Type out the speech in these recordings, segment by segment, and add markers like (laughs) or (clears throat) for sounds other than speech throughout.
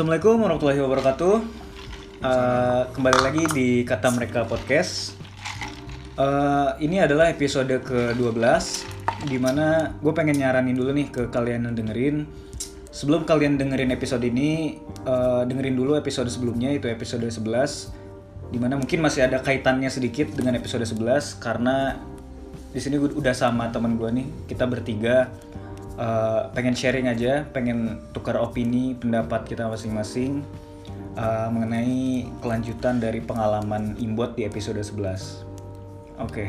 Assalamualaikum warahmatullahi wabarakatuh. Eh, kembali lagi di Kata Mereka Podcast. Eh, ini adalah episode ke-12 di mana gue pengen nyaranin dulu nih ke kalian yang dengerin. Sebelum kalian dengerin episode ini, eh, dengerin dulu episode sebelumnya itu episode 11 di mana mungkin masih ada kaitannya sedikit dengan episode 11 karena di sini gue udah sama teman gue nih kita bertiga eh, pengen sharing aja pengen tukar opini pendapat kita masing-masing eh, mengenai kelanjutan dari pengalaman imbot di episode 11 oke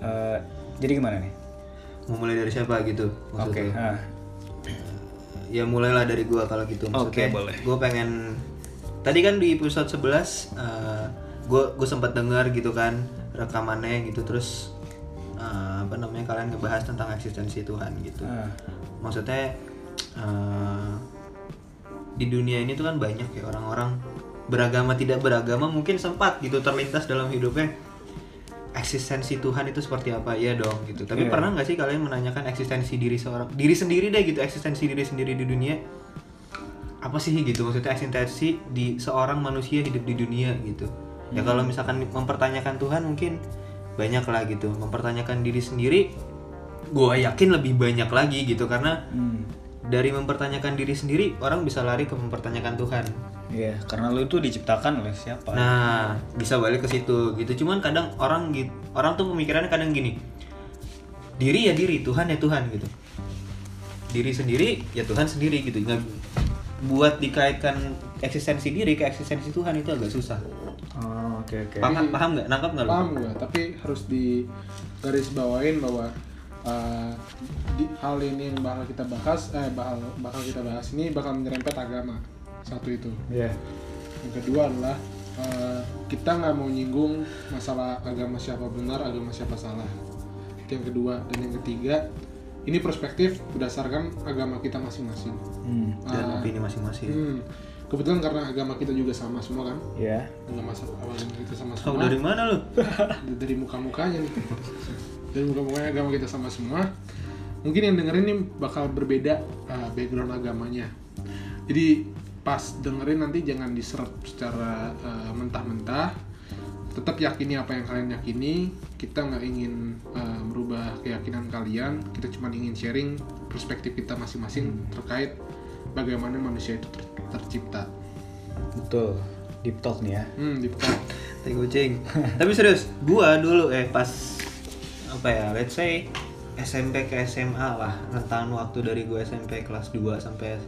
eh, jadi gimana nih mau mulai dari siapa gitu oke maksudnya ah. ya mulailah dari gua kalau gitu Oke, boleh. gue pengen tadi kan di episode 11 eh gue gue sempat dengar gitu kan rekamannya gitu terus eh, apa namanya kalian ngebahas tentang eksistensi Tuhan gitu. Ah. maksudnya eh, di dunia ini tuh kan banyak ya orang-orang beragama tidak beragama mungkin sempat gitu terlintas dalam hidupnya eksistensi Tuhan itu seperti apa? Ya dong gitu. Tapi Iya. pernah nggak sih kalian menanyakan eksistensi diri seorang diri sendiri deh gitu eksistensi diri sendiri di dunia? Apa sih gitu? Maksudnya eksistensi di seorang manusia hidup di dunia gitu. Ya kalau misalkan mempertanyakan Tuhan mungkin banyak lah gitu. Mempertanyakan diri sendiri gue yakin lebih banyak lagi gitu. Karena Hmm. dari mempertanyakan diri sendiri orang bisa lari ke mempertanyakan Tuhan. Iya, karena lu itu diciptakan oleh siapa? nah bisa balik ke situ gitu. Cuman kadang orang gitu orang tuh pemikirannya kadang gini diri ya diri Tuhan ya Tuhan gitu. Diri sendiri ya Tuhan sendiri gitu. Nggak buat dikaitkan eksistensi diri ke eksistensi Tuhan itu agak susah Oh, oke oke. paham paham nggak nangkap nggak lu paham gue tapi harus di garis bawain bahwa uh, di, hal ini yang bakal kita bahas eh bakal bakal kita bahas ini bakal menyerempet agama satu itu Iya. yang kedua adalah uh, kita nggak mau nyinggung masalah agama siapa benar agama siapa salah itu yang kedua dan yang ketiga ini perspektif berdasarkan agama kita masing-masing Hmm. dan Ah. opini masing-masing Hmm. Kebetulan karena agama kita juga sama semua kan? Iya. agama agama kita sama tahu semua. dari mana lu? (laughs) Dari muka-mukanya nih. Dari muka-mukanya agama kita sama semua. Mungkin yang dengerin nih bakal berbeda uh, background agamanya. Jadi pas dengerin nanti jangan diserap secara uh, mentah-mentah. Tetap yakini apa yang kalian yakini. Kita nggak ingin uh, merubah keyakinan kalian. Kita cuma ingin sharing perspektif kita masing-masing terkait bagaimana manusia itu ter- tercipta Betul. Deep talk nih ya. hmm di Tai kucing. Tapi serius, gua dulu eh pas apa ya, let's say SMP ke SMA lah, rentang waktu dari gua SMP kelas 2 sampai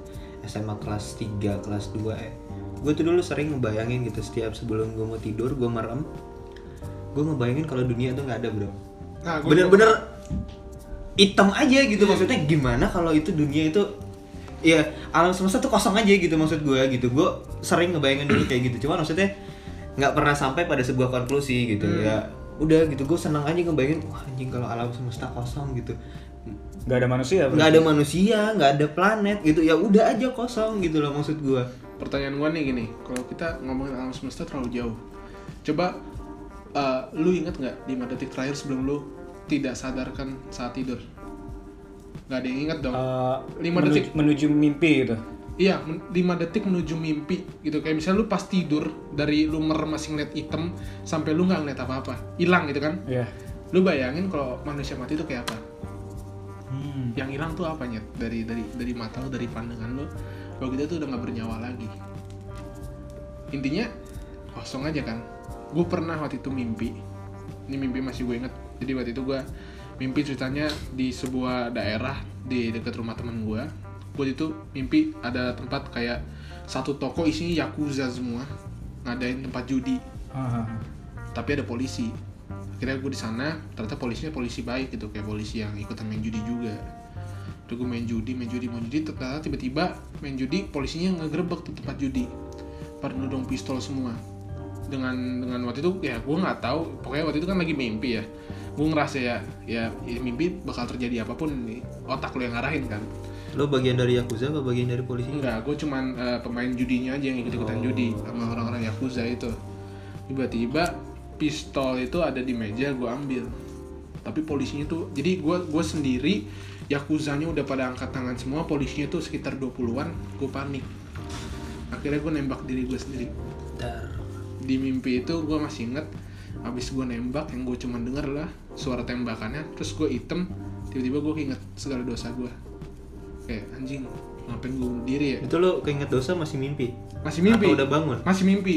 SMA kelas 3, kelas 2 eh. Gue tuh dulu sering ngebayangin gitu setiap sebelum gua mau tidur, gua merem. Gue ngebayangin kalau dunia tuh nggak ada, Bro. nah gua- Bener-bener hitam aja gitu maksudnya gimana kalau itu dunia itu ya alam semesta tuh kosong aja gitu maksud gue gitu. Gue sering ngebayangin dulu kayak gitu. Cuma maksudnya nggak pernah sampai pada sebuah konklusi gitu. Ya udah gitu gue senang aja ngebayangin wah anjing kalau alam semesta kosong gitu. Gak ada manusia. nggak ada manusia nggak ada planet gitu. Ya udah aja kosong gitu loh maksud gue pertanyaan gua nih gini kalau kita ngomongin alam semesta terlalu jauh. Coba uh, lu inget nggak 5 detik terakhir sebelum lu tidak sadarkan saat tidur nggak ada yang inget dong. Eh, Lima menuju, detik. menuju mimpi gitu. iya 5 detik menuju mimpi gitu. Kayak misalnya lu pas tidur dari lu merem masih ngeliat item sampai lu nggak ngeliat apa-apa hilang gitu kan? Iya. lu bayangin kalau manusia mati itu kayak apa? Hmm. yang hilang tuh apa nyet? Dari dari dari mata lu dari pandangan lu? Kalau kita tuh udah nggak bernyawa lagi. Intinya kosong aja kan? Gue pernah waktu itu mimpi. Ini mimpi masih gue inget jadi waktu itu gue mimpi ceritanya di sebuah daerah di dekat rumah temen gue gue itu mimpi ada tempat kayak satu toko isinya yakuza semua. Ngadain tempat judi. Ah. tapi ada polisi. Akhirnya gue di sana ternyata polisinya polisi baik gitu kayak polisi yang ikutan main judi juga. Terus gue main judi, main judi, main judi, ternyata tiba-tiba main judi polisinya ngegerebek tuh tempat judi. Pada nodong pistol semua. Dengan dengan waktu itu ya gue nggak tahu. Pokoknya waktu itu kan lagi mimpi ya gue ngerasa ya, ya ya mimpi bakal terjadi apa pun nih otak lu yang ngarahin kan lo bagian dari yakuza apa bagian dari polisi Enggak, gue cuman eh, pemain judinya aja yang ikut-ikutan Oh. judi sama orang-orang Yakuza itu. Tiba-tiba pistol itu ada di meja, gue ambil. Tapi polisinya tuh, jadi gue gue sendiri, Yakuzanya udah pada angkat tangan semua, polisinya tuh sekitar 20-an, gue panik. akhirnya gue nembak diri gue sendiri di mimpi itu gue masih inget abis gue nembak yang gue cuman denger lah suara tembakannya terus gue item tiba-tiba gue inget segala dosa gue kayak anjing ngapain gue bunuh diri ya Itu lo keinget dosa masih mimpi? masih mimpi Atau udah bangun? masih mimpi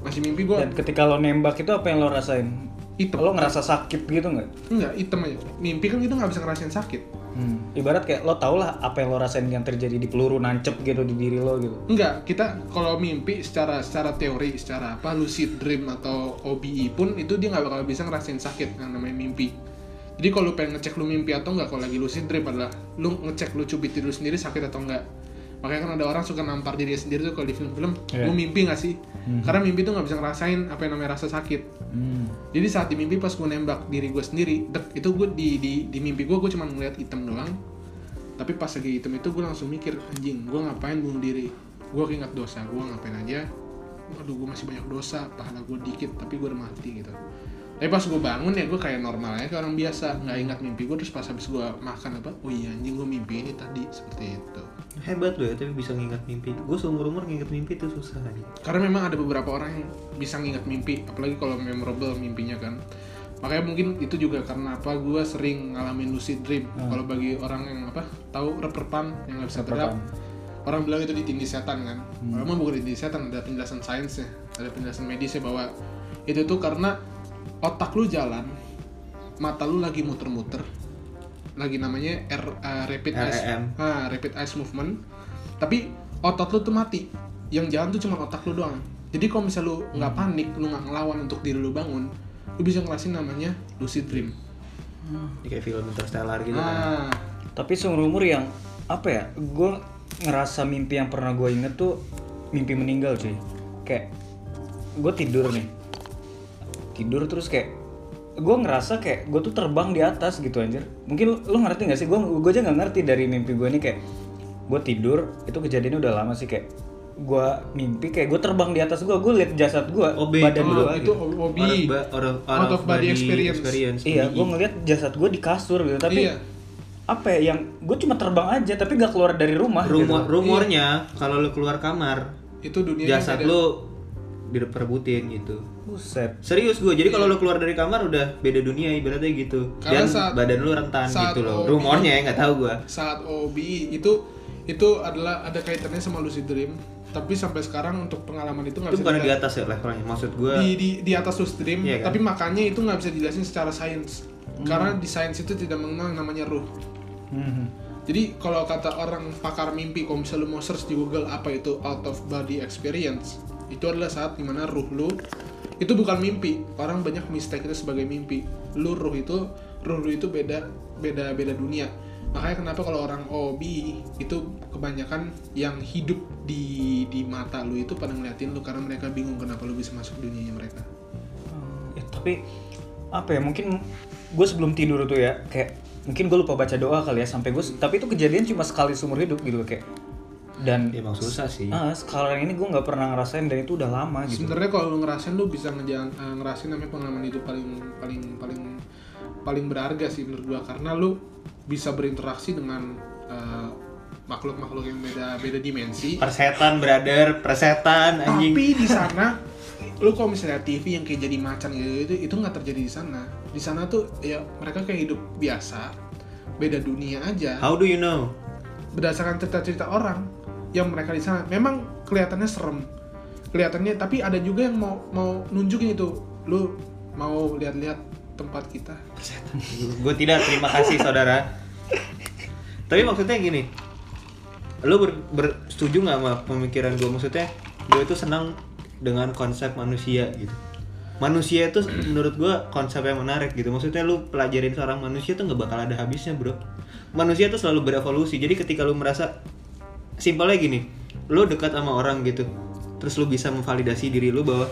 masih mimpi gue Dan ketika lo nembak itu apa yang lo rasain? Hitam. Lo ngerasa sakit gitu nggak? enggak item aja mimpi kan kita nggak bisa ngerasain sakit Hmm. Ibarat kayak lo tau lah apa yang lo rasain yang terjadi di peluru nancep gitu di diri lo gitu. Enggak, kita kalau mimpi secara secara teori, secara apa lucid dream atau OBE pun itu dia nggak bakal bisa ngerasain sakit yang namanya mimpi. Jadi kalau lu pengen ngecek lu mimpi atau enggak kalau lagi lucid dream adalah lu ngecek lu cubit diri lu sendiri sakit atau enggak. Makanya kan ada orang suka nampar dirinya sendiri tuh kalau di film-film, Iya. lu mimpi nggak sih? Karena mimpi tuh nggak bisa ngerasain apa yang namanya rasa sakit. Hmm. Jadi saat di mimpi pas gue nembak diri gue sendiri, dek, itu gue di, di, di mimpi gue gue cuma ngeliat hitam doang. Tapi pas lagi hitam itu gue langsung mikir, anjing, gue ngapain bunuh diri? Gue keinget dosa, gue ngapain aja? Aduh, gue masih banyak dosa, pahala gue dikit, tapi gue udah mati gitu. Tapi pas gue bangun ya gue kayak normal aja kayak orang biasa, nggak ingat mimpi gue terus pas habis gue makan apa, oh iya anjing gue mimpi ini tadi seperti itu. Hebat lo ya, tapi bisa ngingat mimpi. Gue seumur umur nginget mimpi tuh susah nih. Karena memang ada beberapa orang yang bisa ngingat mimpi, apalagi kalau memorable mimpinya kan. Makanya mungkin itu juga karena apa gue sering ngalamin lucid dream. Kalau bagi orang yang apa tahu rep-repan yang nggak bisa terap, orang bilang itu ditindih setan kan. Emang bukan ditindih setan, ada penjelasan sainsnya, ada penjelasan medisnya bahwa itu tuh karena otak lu jalan, mata lu lagi muter-muter, lagi namanya R, uh, rapid eye, REM. ah, rapid eye movement, tapi otot lu tuh mati, yang jalan tuh cuma otak lu doang. Jadi kalau misal lu nggak panik, lu nggak ngelawan untuk diri lu bangun, lu bisa ngerasin namanya lucid dream. Ini kayak film Interstellar gitu kan. Nah, Tapi seumur umur yang apa ya? Gue ngerasa mimpi yang pernah gue inget tuh mimpi meninggal cuy. Kayak gue tidur nih, tidur terus kayak gue ngerasa kayak gue tuh terbang di atas gitu anjir. Mungkin lu, lu ngerti gak sih? Gue gue aja nggak ngerti dari mimpi gue ini kayak gue tidur itu kejadiannya udah lama sih kayak gue mimpi kayak gue terbang di atas gue gue liat jasad gue badan itu gue lagi. itu OB. Out of ba- out of- of body experience. iya OBE. gue ngeliat jasad gue di kasur gitu tapi Iya. apa ya yang gue cuma terbang aja tapi gak keluar dari rumah Rumor gitu. rumornya kalau lu keluar kamar, itu dunia jasad lu diperebutin gitu. buset Serius gue, jadi kalau lu keluar dari kamar udah beda dunia ibaratnya gitu. Karena Dan saat- badan lu rentan saat gitu loh. OB Rumornya ya nggak tahu gue. saat OBE itu itu adalah ada kaitannya sama lucid dream tapi sampai sekarang untuk pengalaman itu nggak bisa bukan di atas ya levelnya. Maksud gue di, di di atas lucid dream Iya kan? tapi makanya itu nggak bisa dijelasin secara sains karena di sains itu tidak mengenal yang namanya ruh Mhm. jadi kalau kata orang pakar mimpi kalau misalnya lu mau search di Google apa itu out of body experience itu adalah saat di mana ruh lu itu bukan mimpi. Orang banyak mistake itu sebagai mimpi. Lu ruh itu ruh lu itu beda beda beda dunia. Makanya kenapa kalau orang OB itu kebanyakan yang hidup di di mata lu itu pada ngeliatin lu karena mereka bingung kenapa lu bisa masuk dunianya mereka. Ya, tapi apa ya mungkin gue sebelum tidur tuh ya kayak mungkin gue lupa baca doa kali ya sampai gue tapi itu kejadian cuma sekali seumur hidup gitu kayak dan emang susah sih. ah, sekarang ini gue nggak pernah ngerasain dan itu udah lama gitu Sebenarnya kalau lu ngerasain lu bisa ngejalan eh, ngerasain namanya pengalaman itu paling paling paling paling berharga sih menurut gua karena lu bisa berinteraksi dengan eh, makhluk-makhluk yang beda beda dimensi. Persetan brother, persetan anjing. Tapi di sana lu kalau misalnya TV yang kayak jadi macan gitu itu itu nggak terjadi di sana. Di sana tuh ya mereka kayak hidup biasa, beda dunia aja. How do you know? berdasarkan cerita-cerita orang yang mereka di sana. Memang kelihatannya serem. Kelihatannya tapi ada juga yang mau mau nunjukin itu. Lu mau lihat-lihat tempat kita. Gue tidak terima kasih saudara. Tapi maksudnya gini lo ber, ber- setuju nggak sama pemikiran gue maksudnya gue itu senang dengan konsep manusia gitu. Manusia itu menurut gue konsep yang menarik gitu. Maksudnya lu pelajarin seorang manusia tuh nggak bakal ada habisnya bro. Manusia tuh selalu berevolusi. Jadi ketika lu merasa simpelnya gini lu dekat sama orang gitu terus lu bisa memvalidasi diri lu bahwa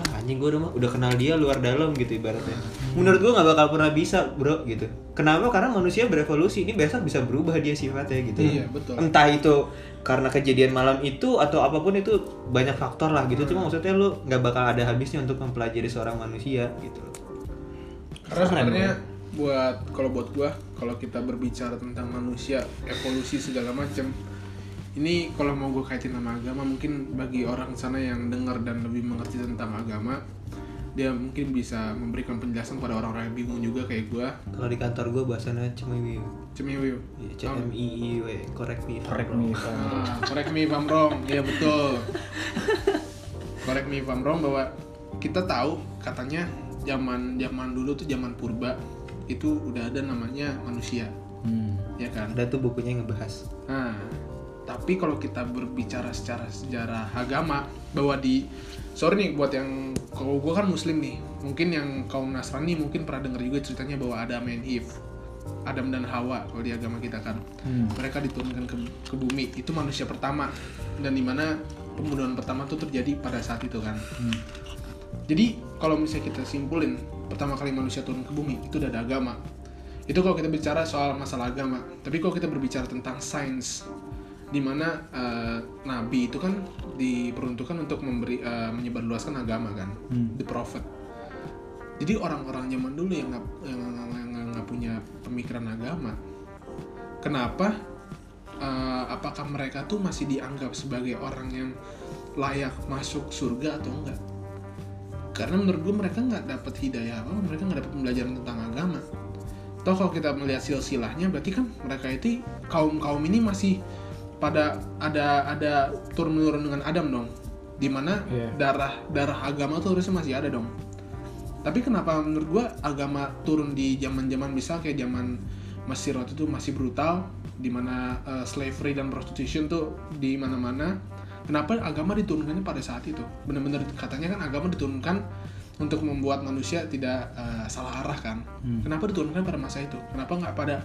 ah, anjing gue udah udah kenal dia luar dalam gitu ibaratnya. Menurut gue nggak bakal pernah bisa bro gitu. Kenapa? Karena manusia berevolusi ini besok bisa berubah dia sifatnya gitu. Iya, betul. entah itu karena kejadian malam itu atau apa pun itu banyak faktor lah gitu. Cuma maksudnya lu nggak bakal ada habisnya untuk mempelajari seorang manusia gitu. Loh karena sebenarnya buat kalau buat gua kalau kita berbicara tentang manusia evolusi segala macam ini kalau mau gue kaitin sama agama mungkin bagi orang sana yang dengar dan lebih mengerti tentang agama dia mungkin bisa memberikan penjelasan pada orang-orang yang bingung juga kayak gue Kalau di kantor gue bahasanya cemiwi. cemiwiu Iya, C M I I W. Correct me. Correct me Ah, correct me if I'm wrong. Iya betul. correct me if I'm wrong bahwa kita tahu katanya zaman zaman dulu tuh zaman purba itu udah ada namanya manusia, Hmm. ya kan? Ada tuh bukunya yang ngebahas. Nah, tapi kalau kita berbicara secara sejarah agama bahwa di sorry nih buat yang kalau gue kan muslim nih, mungkin yang kaum Nasrani mungkin pernah dengar juga ceritanya bahwa Adam and Eve, Adam dan Hawa kalau di agama kita kan, Hmm. mereka diturunkan ke, ke bumi itu manusia pertama dan di mana pembunuhan pertama tuh terjadi pada saat itu kan. Hmm. Jadi kalau misalnya kita simpulin pertama kali manusia turun ke bumi itu udah ada agama. Itu kalau kita bicara soal masalah agama. Tapi kalau kita berbicara tentang sains, di mana eh, nabi itu kan diperuntukkan untuk memberi eh, menyebarluaskan agama kan, Hmm. the prophet. Jadi orang-orang zaman dulu yang nggak yang, yang- yang nggak punya pemikiran agama, kenapa? eh, apakah mereka tuh masih dianggap sebagai orang yang layak masuk surga atau enggak? karena menurut gue mereka nggak dapat hidayah apa mereka nggak dapat pembelajaran tentang agama toh kalau kita melihat silsilahnya berarti kan mereka itu kaum kaum ini masih pada ada ada turun menurun dengan Adam dong di mana Iya. darah darah agama tuh harusnya masih ada dong. Tapi kenapa menurut gue agama turun di zaman zaman bisa kayak zaman Mesir waktu itu masih brutal di mana uh, slavery dan prostitution tuh di mana-mana. Kenapa agama diturunkannya pada saat itu? Benar-benar katanya kan agama diturunkan untuk membuat manusia tidak uh, salah arah kan? Hmm. kenapa diturunkan pada masa itu? Kenapa nggak pada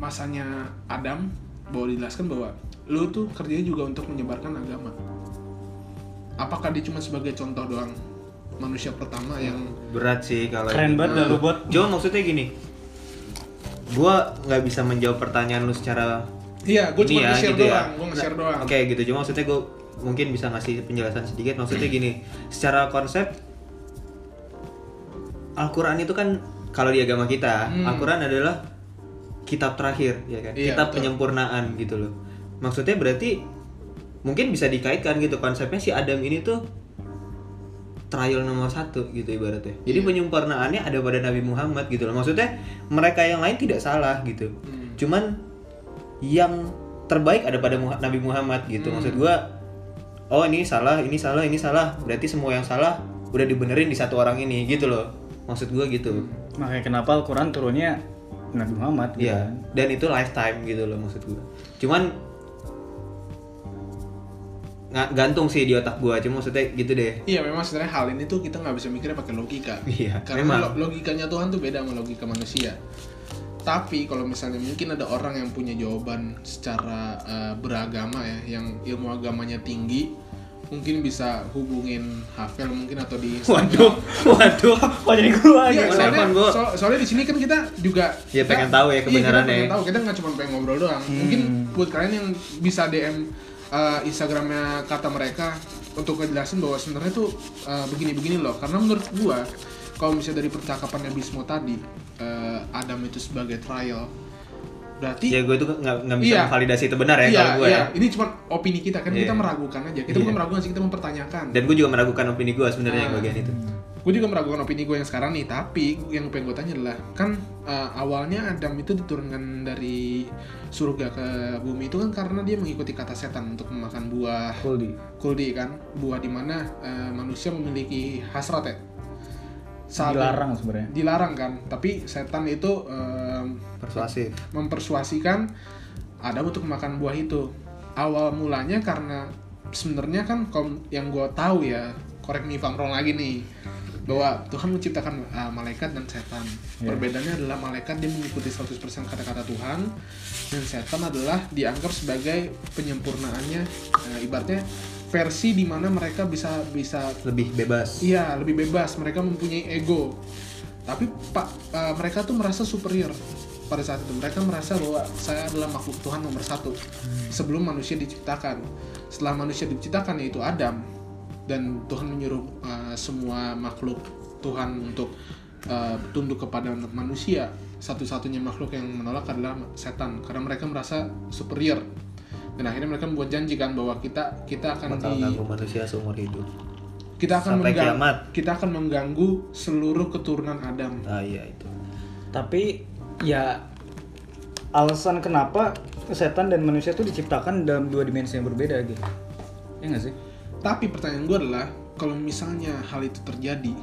masanya Adam bahwa dijelaskan bahwa lu tuh kerjanya juga untuk menyebarkan agama apakah dia cuma sebagai contoh doang manusia pertama yang Berat sih kalau Keren banget dah lu buat. Cuma maksudnya gini. Gua nggak bisa menjawab pertanyaan lu secara iya gue ini cuma ya, nge-share gitu ya. doang gue nge-share doang Oke gitu, cuma maksudnya gue mungkin bisa ngasih penjelasan sedikit. Maksudnya gini, secara konsep Al-Quran itu kan kalau di agama kita, Hmm. Al-Quran adalah kitab terakhir, ya kan? Iya, kitab betul. penyempurnaan gitu loh. Maksudnya berarti mungkin bisa dikaitkan gitu konsepnya si Adam ini tuh trial nomor satu gitu ibaratnya. Jadi Iya. penyempurnaannya ada pada Nabi Muhammad gitu loh. Maksudnya mereka yang lain tidak salah gitu. Hmm. Cuman yang terbaik ada pada Muha- Nabi Muhammad gitu. Hmm. Maksud gua oh ini salah, ini salah, ini salah. Berarti semua yang salah udah dibenerin di satu orang ini gitu loh. Maksud gua gitu. Makanya kenapa Al-Quran turunnya Nabi Muhammad gitu Iya, kan. dan itu lifetime gitu loh maksud gua. Cuman nggak gantung sih di otak gua, cuma maksudnya gitu deh. Iya memang sebenarnya hal ini tuh kita nggak bisa mikirnya pakai logika. Iya, Karena memang. lo- logikanya Tuhan tuh beda sama logika manusia. Tapi kalau misalnya mungkin ada orang yang punya jawaban secara eh, beragama ya, yang ilmu agamanya tinggi, mungkin bisa hubungin Hafel mungkin atau di Instagram. Waduh, waduh, kok jadi gua Iya, aja. soalnya, Telepon gua. so- soalnya di sini kan kita juga Ya, kita- pengen tahu ya iya, kebenarannya. kita pengen tahu, kita nggak cuma pengen ngobrol doang. Mungkin buat kalian yang bisa DM uh, Instagramnya kata mereka untuk ngejelasin bahwa sebenarnya tuh uh, begini-begini loh. Karena menurut gua kalau misalnya dari percakapannya Bismo tadi, uh, Adam itu sebagai trial, berarti Ya gue tuh nggak nggak bisa Iya. validasi itu benar ya iya, kalau gue iya. ya. Ini cuma opini kita kan kita Iya. meragukan aja. Kita Iya. bukan meragukan sih, kita mempertanyakan. Dan gue juga meragukan opini gue sebenarnya yang Ah. bagian itu. gue juga meragukan opini gue yang sekarang nih tapi yang pengen gue tanya adalah kan uh, awalnya Adam itu diturunkan dari surga ke bumi itu kan karena dia mengikuti kata setan untuk memakan buah Kuldi. kuldi kan buah di mana uh, manusia memiliki hasrat ya Saat- Dilarang sebenarnya. dilarang kan tapi setan itu um, Persuasif. mempersuasikan Adam untuk makan buah itu. Awal mulanya karena sebenarnya kan yang gue tahu ya, korek me if lagi nih, bahwa Tuhan menciptakan uh, malaikat dan setan. Iya. Perbedaannya adalah malaikat dia mengikuti 100% kata-kata Tuhan dan setan adalah dianggap sebagai penyempurnaannya uh, ibaratnya versi di mana mereka bisa bisa Lebih bebas. Iya, lebih bebas. Mereka mempunyai ego. Tapi pak, eh, mereka tuh merasa superior pada saat itu. Mereka merasa bahwa saya adalah makhluk Tuhan nomor satu sebelum manusia diciptakan. Setelah manusia diciptakan yaitu Adam dan Tuhan menyuruh eh, semua makhluk Tuhan untuk eh, tunduk kepada manusia. Satu-satunya makhluk yang menolak adalah setan karena mereka merasa superior. Dan akhirnya mereka membuat janji kan bahwa kita kita akan bakal di ganggu manusia seumur hidup kita akan sampai menggang- kiamat. kita akan mengganggu seluruh keturunan Adam. ah iya itu Tapi ya alasan kenapa setan dan manusia itu diciptakan dalam dua dimensi yang berbeda gitu. Ya nggak sih? Tapi pertanyaan gue adalah kalau misalnya hal itu terjadi,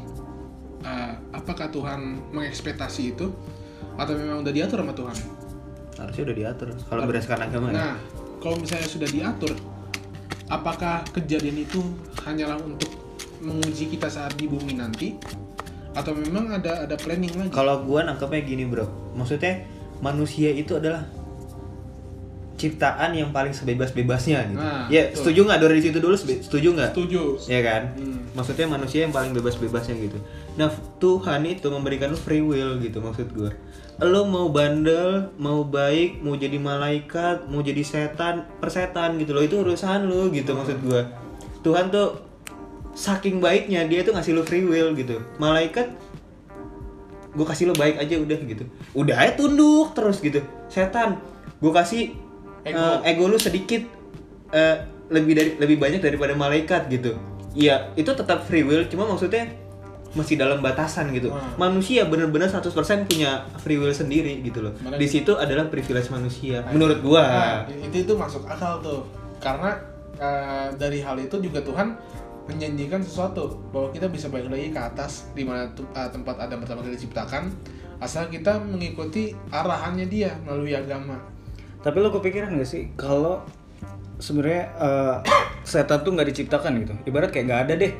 eh, apakah Tuhan mengekspektasi itu atau memang udah diatur sama Tuhan? harusnya udah diatur kalau berdasarkan agama ya Nah, kalau misalnya sudah diatur, apakah kejadian itu hanyalah untuk menguji kita saat di bumi nanti, atau memang ada ada planning lagi? kalau gua nangkepnya gini bro maksudnya manusia itu adalah ciptaan yang paling sebebas-bebasnya gitu. Nah, ya betul. setuju nggak? Dari situ dulu setuju nggak? Setuju. ya kan? Hmm. maksudnya manusia yang paling bebas-bebasnya gitu. Nah Tuhan itu memberikan lu free will gitu maksud gue lo mau bandel mau baik mau jadi malaikat mau jadi setan persetan gitu loh. Itu urusan lu gitu maksud gue Tuhan tuh saking baiknya dia tuh ngasih lu free will gitu. Malaikat gue kasih lo baik aja udah gitu. Udah aja tunduk terus gitu. Setan gue kasih Ego. eh, ego lu sedikit eh, lebih dari lebih banyak daripada malaikat gitu iya itu tetap free will cuma maksudnya masih dalam batasan gitu Hmm. manusia bener-bener 100% punya free will sendiri gitu loh Mana- di situ adalah privilege manusia menurut gua Nah, itu itu masuk akal tuh. Karena eh, dari hal itu juga Tuhan menjanjikan sesuatu bahwa kita bisa balik lagi ke atas di mana eh, tempat Adam pertama kali diciptakan asal kita mengikuti arahannya dia melalui agama. Tapi lo kepikiran gak sih kalau sebenarnya eh, setan tuh nggak diciptakan gitu? Ibarat kayak nggak ada deh.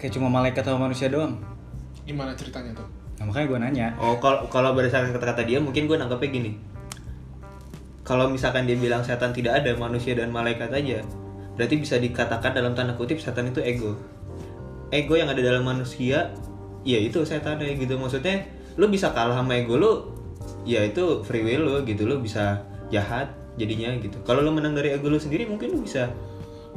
Kayak cuma malaikat sama manusia doang. Gimana ceritanya tuh? Nah, makanya gue nanya. Oh, kalau kalau berdasarkan kata-kata dia mungkin gue nangkepnya gini. Kalau misalkan dia bilang setan tidak ada, manusia dan malaikat aja, berarti bisa dikatakan dalam tanda kutip setan itu ego. Ego yang ada dalam manusia, ya itu setan ya gitu. Maksudnya lu bisa kalah sama ego lu, ya itu free will lu gitu. Lu bisa jahat jadinya gitu. Kalau lu menang dari ego lu sendiri mungkin lu bisa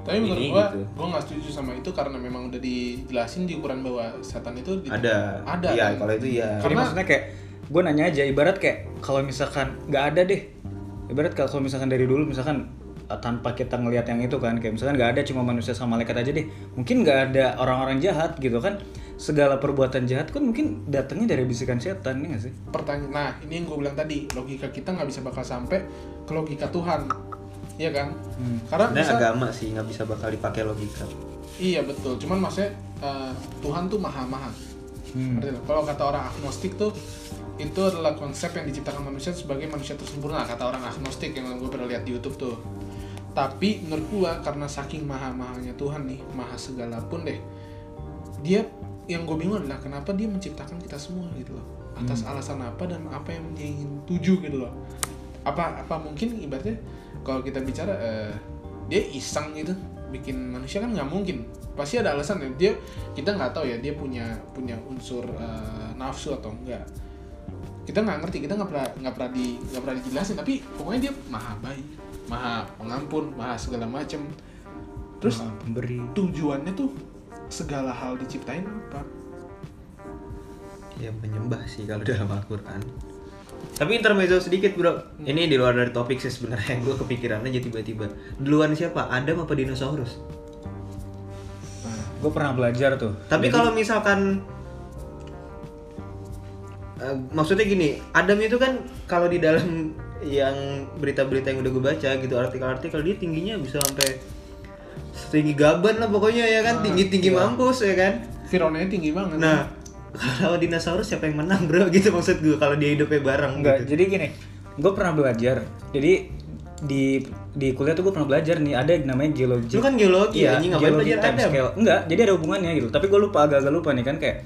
Tapi menurut Ini gua, gitu. gua nggak setuju sama itu karena memang udah dijelasin di Quran bahwa setan itu di- ada. Ada. Iya, kan? kalau itu iya. Jadi Karena- maksudnya kayak gue nanya aja ibarat kayak kalau misalkan nggak ada deh. Ibarat kalau misalkan dari dulu misalkan eh, tanpa kita ngelihat yang itu kan kayak misalkan nggak ada cuma manusia sama malaikat aja deh mungkin nggak ada orang-orang jahat gitu kan segala perbuatan jahat kan mungkin datangnya dari bisikan setan ya nggak sih? Pertanyaan nah ini yang gue bilang tadi logika kita nggak bisa bakal sampai ke logika Tuhan. Iya kan? Karena Sebenarnya bisa agama sih nggak bisa bakal dipakai logika. iya betul. Cuman maksudnya eh, Tuhan tuh maha maha Hmm. Kalau kata orang agnostik tuh itu adalah konsep yang diciptakan manusia sebagai manusia tersempurna kata orang agnostik yang gue pernah lihat di YouTube tuh. Tapi menurut gua karena saking maha mahanya Tuhan nih maha segala pun deh dia yang gue bingung adalah kenapa dia menciptakan kita semua gitu loh. Atas alasan apa dan apa yang dia ingin tuju gitu loh. Apa apa mungkin ibaratnya kalau kita bicara eh, dia iseng gitu bikin manusia kan nggak mungkin. Pasti ada alasan ya. Dia kita nggak tahu ya dia punya punya unsur eh, nafsu atau enggak kita nggak ngerti kita nggak pernah nggak pernah di nggak pernah dijelasin. Tapi pokoknya dia maha baik maha pengampun maha segala macem. Terus Maha pemberi. tujuannya tuh segala hal diciptain apa? Ya menyembah sih kalau dalam Al-Quran. Tapi intermezzo sedikit bro. Ini di luar dari topik sih sebenarnya gue kepikiran aja tiba-tiba. Duluan siapa? Adam apa dinosaurus? Gue pernah belajar tuh. Tapi Jadi- kalau misalkan eh, maksudnya gini Adam itu kan kalau di dalam yang berita-berita yang udah gue baca gitu artikel-artikel dia tingginya bisa sampai setinggi gaban lah pokoknya ya kan Ah, tinggi-tinggi iya. mampus ya kan Fironanya tinggi banget nah kalau dinosaurus siapa yang menang bro (laughs) gitu maksud gue kalau dia hidupnya bareng Enggak, gitu. jadi gini, gue pernah belajar. Jadi di di kuliah tuh gue pernah belajar nih ada yang namanya geologi. Lu kan geologi, iya, anjing, ngapain belajar time Adam? scale. Enggak, jadi ada hubungannya gitu. Tapi gue lupa agak-agak lupa nih kan kayak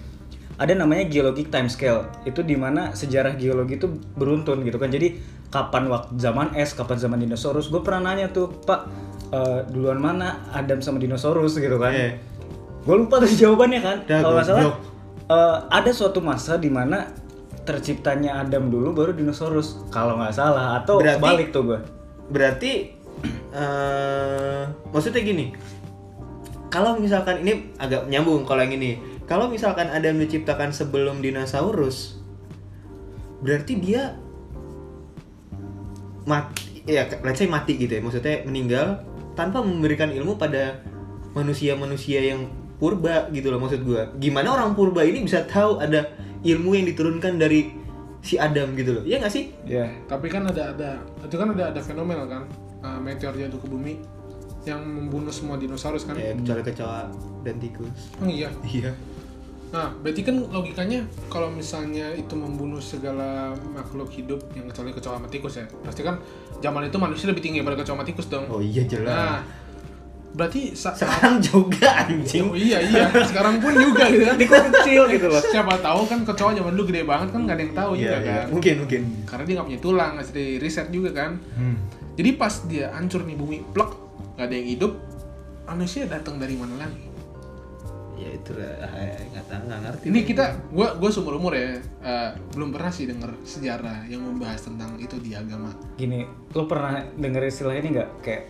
ada namanya geologic time scale. Itu di mana sejarah geologi itu beruntun gitu kan. Jadi kapan waktu zaman es, kapan zaman dinosaurus. Gue pernah nanya tuh, Pak, eh, duluan mana Adam sama dinosaurus gitu kan? Iya. Gue lupa tuh jawabannya kan. Kalau nggak salah eh, ada suatu masa di mana terciptanya Adam dulu baru dinosaurus. Kalau nggak salah atau Berarti- balik tuh gue. berarti eh maksudnya gini kalau misalkan ini agak nyambung kalau yang ini kalau misalkan Adam diciptakan sebelum dinosaurus berarti dia mati ya let's say mati gitu ya maksudnya meninggal tanpa memberikan ilmu pada manusia-manusia yang purba gitu loh maksud gua gimana orang purba ini bisa tahu ada ilmu yang diturunkan dari si Adam gitu loh ya nggak sih Ya. Tapi kan ada ada itu kan ada ada fenomena kan uh, meteor jatuh ke bumi yang membunuh semua dinosaurus kan? ya kecuali kecoa dan tikus Oh iya. iya Nah, berarti kan logikanya kalau misalnya itu membunuh segala makhluk hidup yang kecuali kecoa sama tikus ya. Pasti kan zaman itu manusia lebih tinggi daripada kecoa sama tikus dong. oh iya jelas Nah, berarti sa- sekarang (laughs) juga anjing Oh, iya iya, sekarang pun juga gitu kan. (laughs) kecil gitu loh. Siapa tahu kan kecoa zaman dulu gede banget kan nggak ada yang tahu Iya, juga iya. kan. mungkin mungkin Karena dia nggak punya tulang, nggak di riset juga kan. Hmm. Jadi pas dia hancur nih bumi, plek, nggak ada yang hidup, manusia datang dari mana lagi? Ya itulah eh, nggak tahu nggak ngerti Ini kita, gua gua seumur umur ya, eh, belum pernah sih denger sejarah yang membahas tentang itu di agama. Gini, lo pernah denger istilah ini nggak? Kayak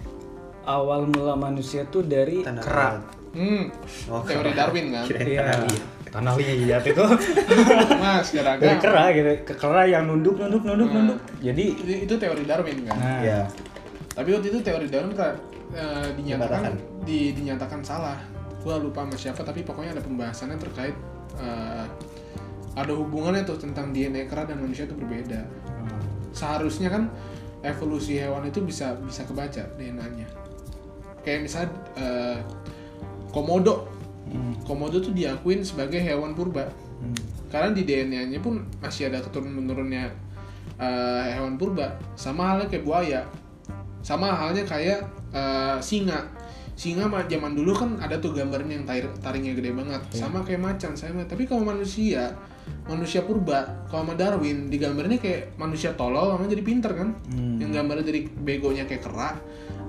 awal mula manusia tuh dari Tanah kera. Hmm, Oh, teori Darwin kan? Kirain Iya. tanah liat. Tanah liat itu (laughs) Mas, secara dari kera gitu, ke kera yang nunduk nunduk nunduk Hmm. nunduk. Jadi Itu, itu teori Darwin kan? nah, ya Tapi waktu itu teori Darwin kan eh, dinyatakan di, dinyatakan salah. Gua lupa sama siapa tapi pokoknya ada pembahasannya terkait eh, ada hubungannya tuh tentang DNA kera dan manusia itu berbeda. Hmm. Seharusnya kan evolusi hewan itu bisa bisa kebaca DNA-nya. Kayak misalnya eh, komodo. Hmm. Komodo tuh diakuin sebagai hewan purba. Hmm. Karena di DNA-nya pun masih ada keturun-menurunnya eh, hewan purba. Sama halnya kayak buaya. Sama halnya kayak eh, singa. Singa mah zaman dulu kan ada tuh gambarnya yang taring, taringnya gede banget. Sama kayak macan, sama. Tapi kalau manusia, manusia purba, kalau sama Darwin digambarnya kayak manusia tolol, sama jadi pinter kan? Hmm. Yang gambarnya dari begonya kayak kera,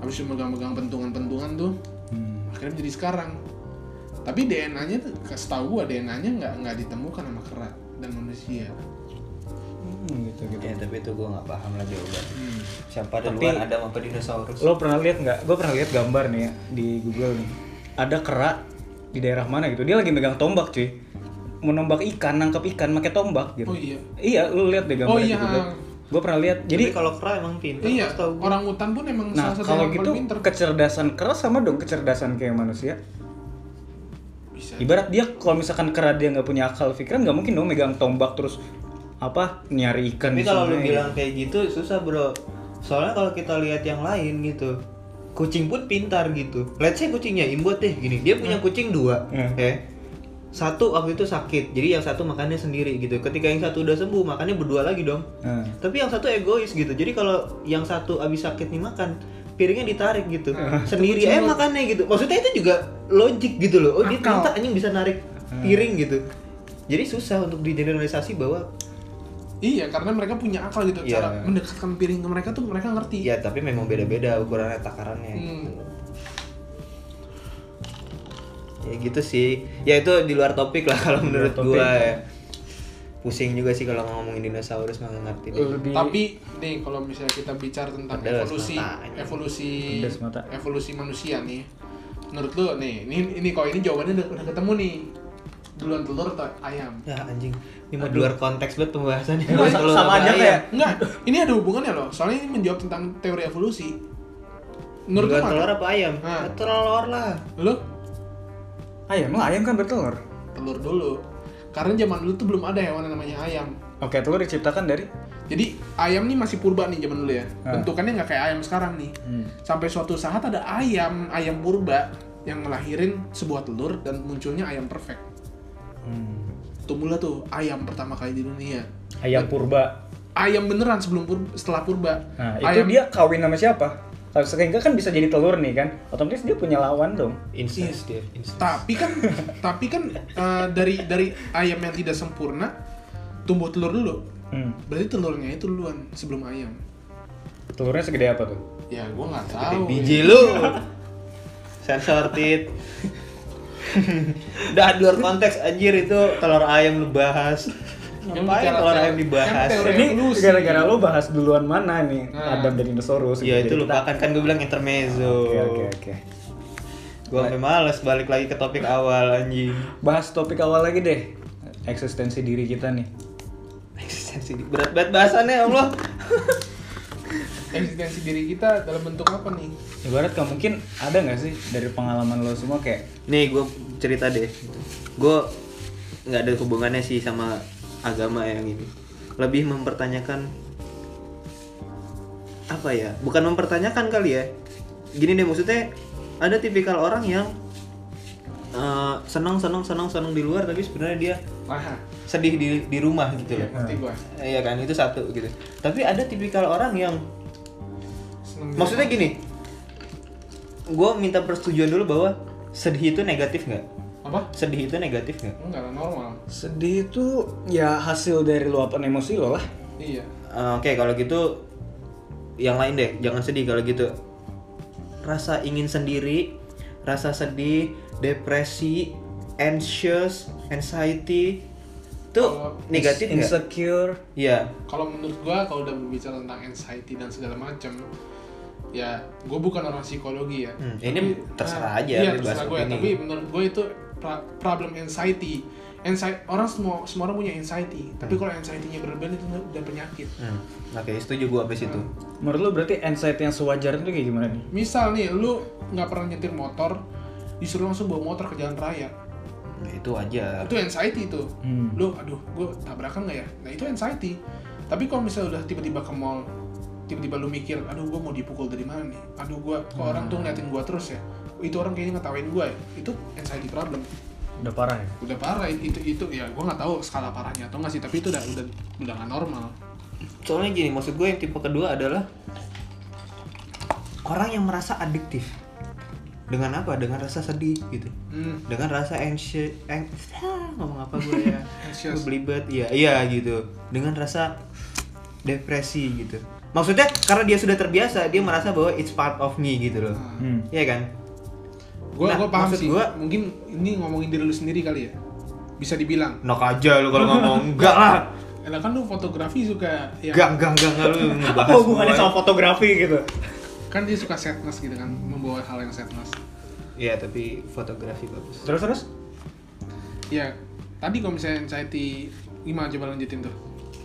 habis itu megang-megang pentungan-pentungan tuh, Hmm. akhirnya jadi sekarang. Tapi DNA-nya tuh, setahu gua DNA-nya nggak nggak ditemukan sama kera dan manusia. Hmm, gitu gitu. ya tapi itu gue nggak paham lagi jawaban Hmm. siapa Tapi- duluan Adam apa dinosaurus Lo pernah lihat nggak? Gue pernah lihat gambar nih ya di Google nih. Ada kera di daerah mana gitu. Dia lagi megang tombak cuy. Mau nombak ikan, nangkep ikan pakai tombak gitu. Oh iya. Iya, lu lihat deh gambar Oh iya. Google. Gue pernah lihat. jadi Jadi kalau kera emang pintar Iya, orang hutan pun emang Nah, salah satu kalau yang gitu pinter. kecerdasan kera sama dong kecerdasan kayak manusia. Bisa. Ibarat dia kalau misalkan kera dia nggak punya akal pikiran nggak mungkin dong megang tombak terus apa nyari ikan tapi kalau lu bilang kayak gitu susah bro. Soalnya kalau kita lihat yang lain gitu kucing pun pintar gitu. Let's say kucingnya imbot deh gini. Dia punya kucing dua Hmm. ya. Satu waktu itu sakit jadi yang satu makannya sendiri gitu. Ketika yang satu udah sembuh makannya berdua lagi dong. Nah, tapi yang satu egois gitu. Jadi kalau yang satu abis sakit nih makan piringnya ditarik gitu. Ah, sendiri eh makannya gitu. Maksudnya itu juga logik gitu loh. Oh dia Akal. pintar anjing bisa narik piring gitu. Jadi susah untuk digeneralisasi bahwa Iya, karena mereka punya akal gitu. Iya. Cara mendekatkan piring ke mereka tuh mereka ngerti. Ya tapi memang beda-beda ukurannya takarannya. Hmm. Ya gitu sih. Ya itu di luar topik lah (laughs) kalau menurut topik. gua ya. Pusing juga sih kalau ngomongin dinosaurus mah nggak ngerti deh. lebih Tapi nih kalau misalnya kita bicara tentang Pedas evolusi matanya. evolusi mata. evolusi manusia nih. Menurut lu nih, ini ini kok ini jawabannya udah, udah ketemu nih. Duluan telur atau ayam? Ya anjing. Ini mah di luar konteks banget pembahasannya. Emang Telur sama apa aja kayak Enggak, ini ada hubungannya loh. Soalnya ini menjawab tentang teori evolusi. Menurut lu Duluan telur apa ayam? Ya, telur lah. Lu ayam lah ayam kan bertelur. telur dulu. Karena zaman dulu tuh belum ada hewan yang namanya ayam. Oke, telur diciptakan dari Jadi ayam nih masih purba nih zaman dulu ya. Ah. Bentukannya nggak kayak ayam sekarang nih. Hmm. Sampai suatu saat ada ayam, ayam purba yang ngelahirin sebuah telur dan munculnya ayam perfect. Hmm. Tumbuhlah tuh ayam pertama kali di dunia. ayam purba. Ayam beneran sebelum purba, setelah purba. Nah, itu ayam dia kawin sama siapa? Sehingga kan bisa jadi telur nih kan. Otomatis dia punya lawan dong. Incest dia. Incest. tapi kan (laughs) tapi kan eh, dari dari ayam yang tidak sempurna tumbuh telur dulu. Hmm. Berarti telurnya itu duluan sebelum ayam. Telurnya segede apa tuh? Ya gua nggak tahu. Biji lu. (laughs) Sensor tit. (laughs) Udah di luar konteks anjir itu telur ayam lu bahas. Ngapain telur ayam dibahas? Ini gara-gara lo bahas duluan mana nih? Nah. Adam dan dinosaurus. Ya gitu. itu lupakan kan gue bilang intermezzo. Oke oke oke. Gue sampai males balik lagi ke topik awal anjing. Bahas topik awal lagi deh. Eksistensi diri kita nih. Eksistensi berat banget bahasannya ya Allah. (laughs) eksistensi diri kita dalam bentuk apa nih? Ibarat kamu mungkin ada nggak sih dari pengalaman lo semua kayak nih gue cerita deh. Gue nggak ada hubungannya sih sama agama yang ini. Lebih mempertanyakan apa ya? Bukan mempertanyakan kali ya. Gini deh maksudnya ada tipikal orang yang eh, senang senang senang senang di luar tapi sebenarnya dia Wah, sedih di di rumah gitu iya, loh gua. iya kan itu satu gitu. Tapi ada tipikal orang yang maksudnya gini gue minta persetujuan dulu bahwa sedih itu negatif nggak apa? sedih itu negatif nggak Enggak normal. sedih itu ya hasil dari luapan emosi lo lah. Iya. Eh, Oke, kalau gitu yang lain deh, jangan sedih kalau gitu. Rasa ingin sendiri, rasa sedih, depresi, anxious, anxiety itu negatif nggak? Insecure. Iya. Kalau menurut gua kalau udah berbicara tentang anxiety dan segala macam, ya gua bukan orang psikologi ya. Hmm, ini terserah aja, Iya, terserah gue. opini. Tapi menurut gue itu problem anxiety. Anxiety orang semua semua orang punya anxiety. Tapi kalau anxiety-nya berlebihan itu udah penyakit. Hmm, Oke, setuju gua abis itu. Menurut lo berarti anxiety yang sewajarnya itu kayak gimana nih? Misal nih, lu nggak pernah nyetir motor, disuruh langsung bawa motor ke jalan raya. Nah, itu aja. Itu anxiety itu. Hmm. Lu, aduh, gue tabrakan nggak ya? Nah itu anxiety. Tapi kalau misalnya udah tiba-tiba ke mall, tiba-tiba lu mikir, aduh gue mau dipukul dari mana nih? Aduh gue, kok orang tuh ngeliatin gue terus ya? Itu orang kayaknya ngetawain gue ya? Itu anxiety problem. Udah parah ya? Udah parah itu itu ya gue nggak tahu skala parahnya atau nggak sih. Tapi itu udah udah udah nggak normal. Soalnya gini, maksud gue yang tipe kedua adalah orang yang merasa adiktif. Dengan apa? Dengan rasa sedih gitu. Hmm. dengan rasa anxious, ang- ah, ngomong apa gue ya (laughs) Anxious. gue belibet iya iya gitu dengan rasa depresi gitu maksudnya karena dia sudah terbiasa dia merasa bahwa it's part of me gitu loh Hmm. Iya kan gue Nah, gue paham maksud sih. gua- Mungkin ini ngomongin diri lu sendiri kali ya. Bisa dibilang. nok aja lu kalau ngomong (laughs) enggak lah Karena kan lu fotografi suka ya enggak enggak enggak enggak lu (laughs) ngebahas Apa hubungannya gua. sama fotografi gitu? kan dia suka sadness gitu kan membawa hal yang sadness. iya tapi fotografi bagus Terus terus? Ya, tadi kalau misalnya anxiety gimana coba lanjutin tuh?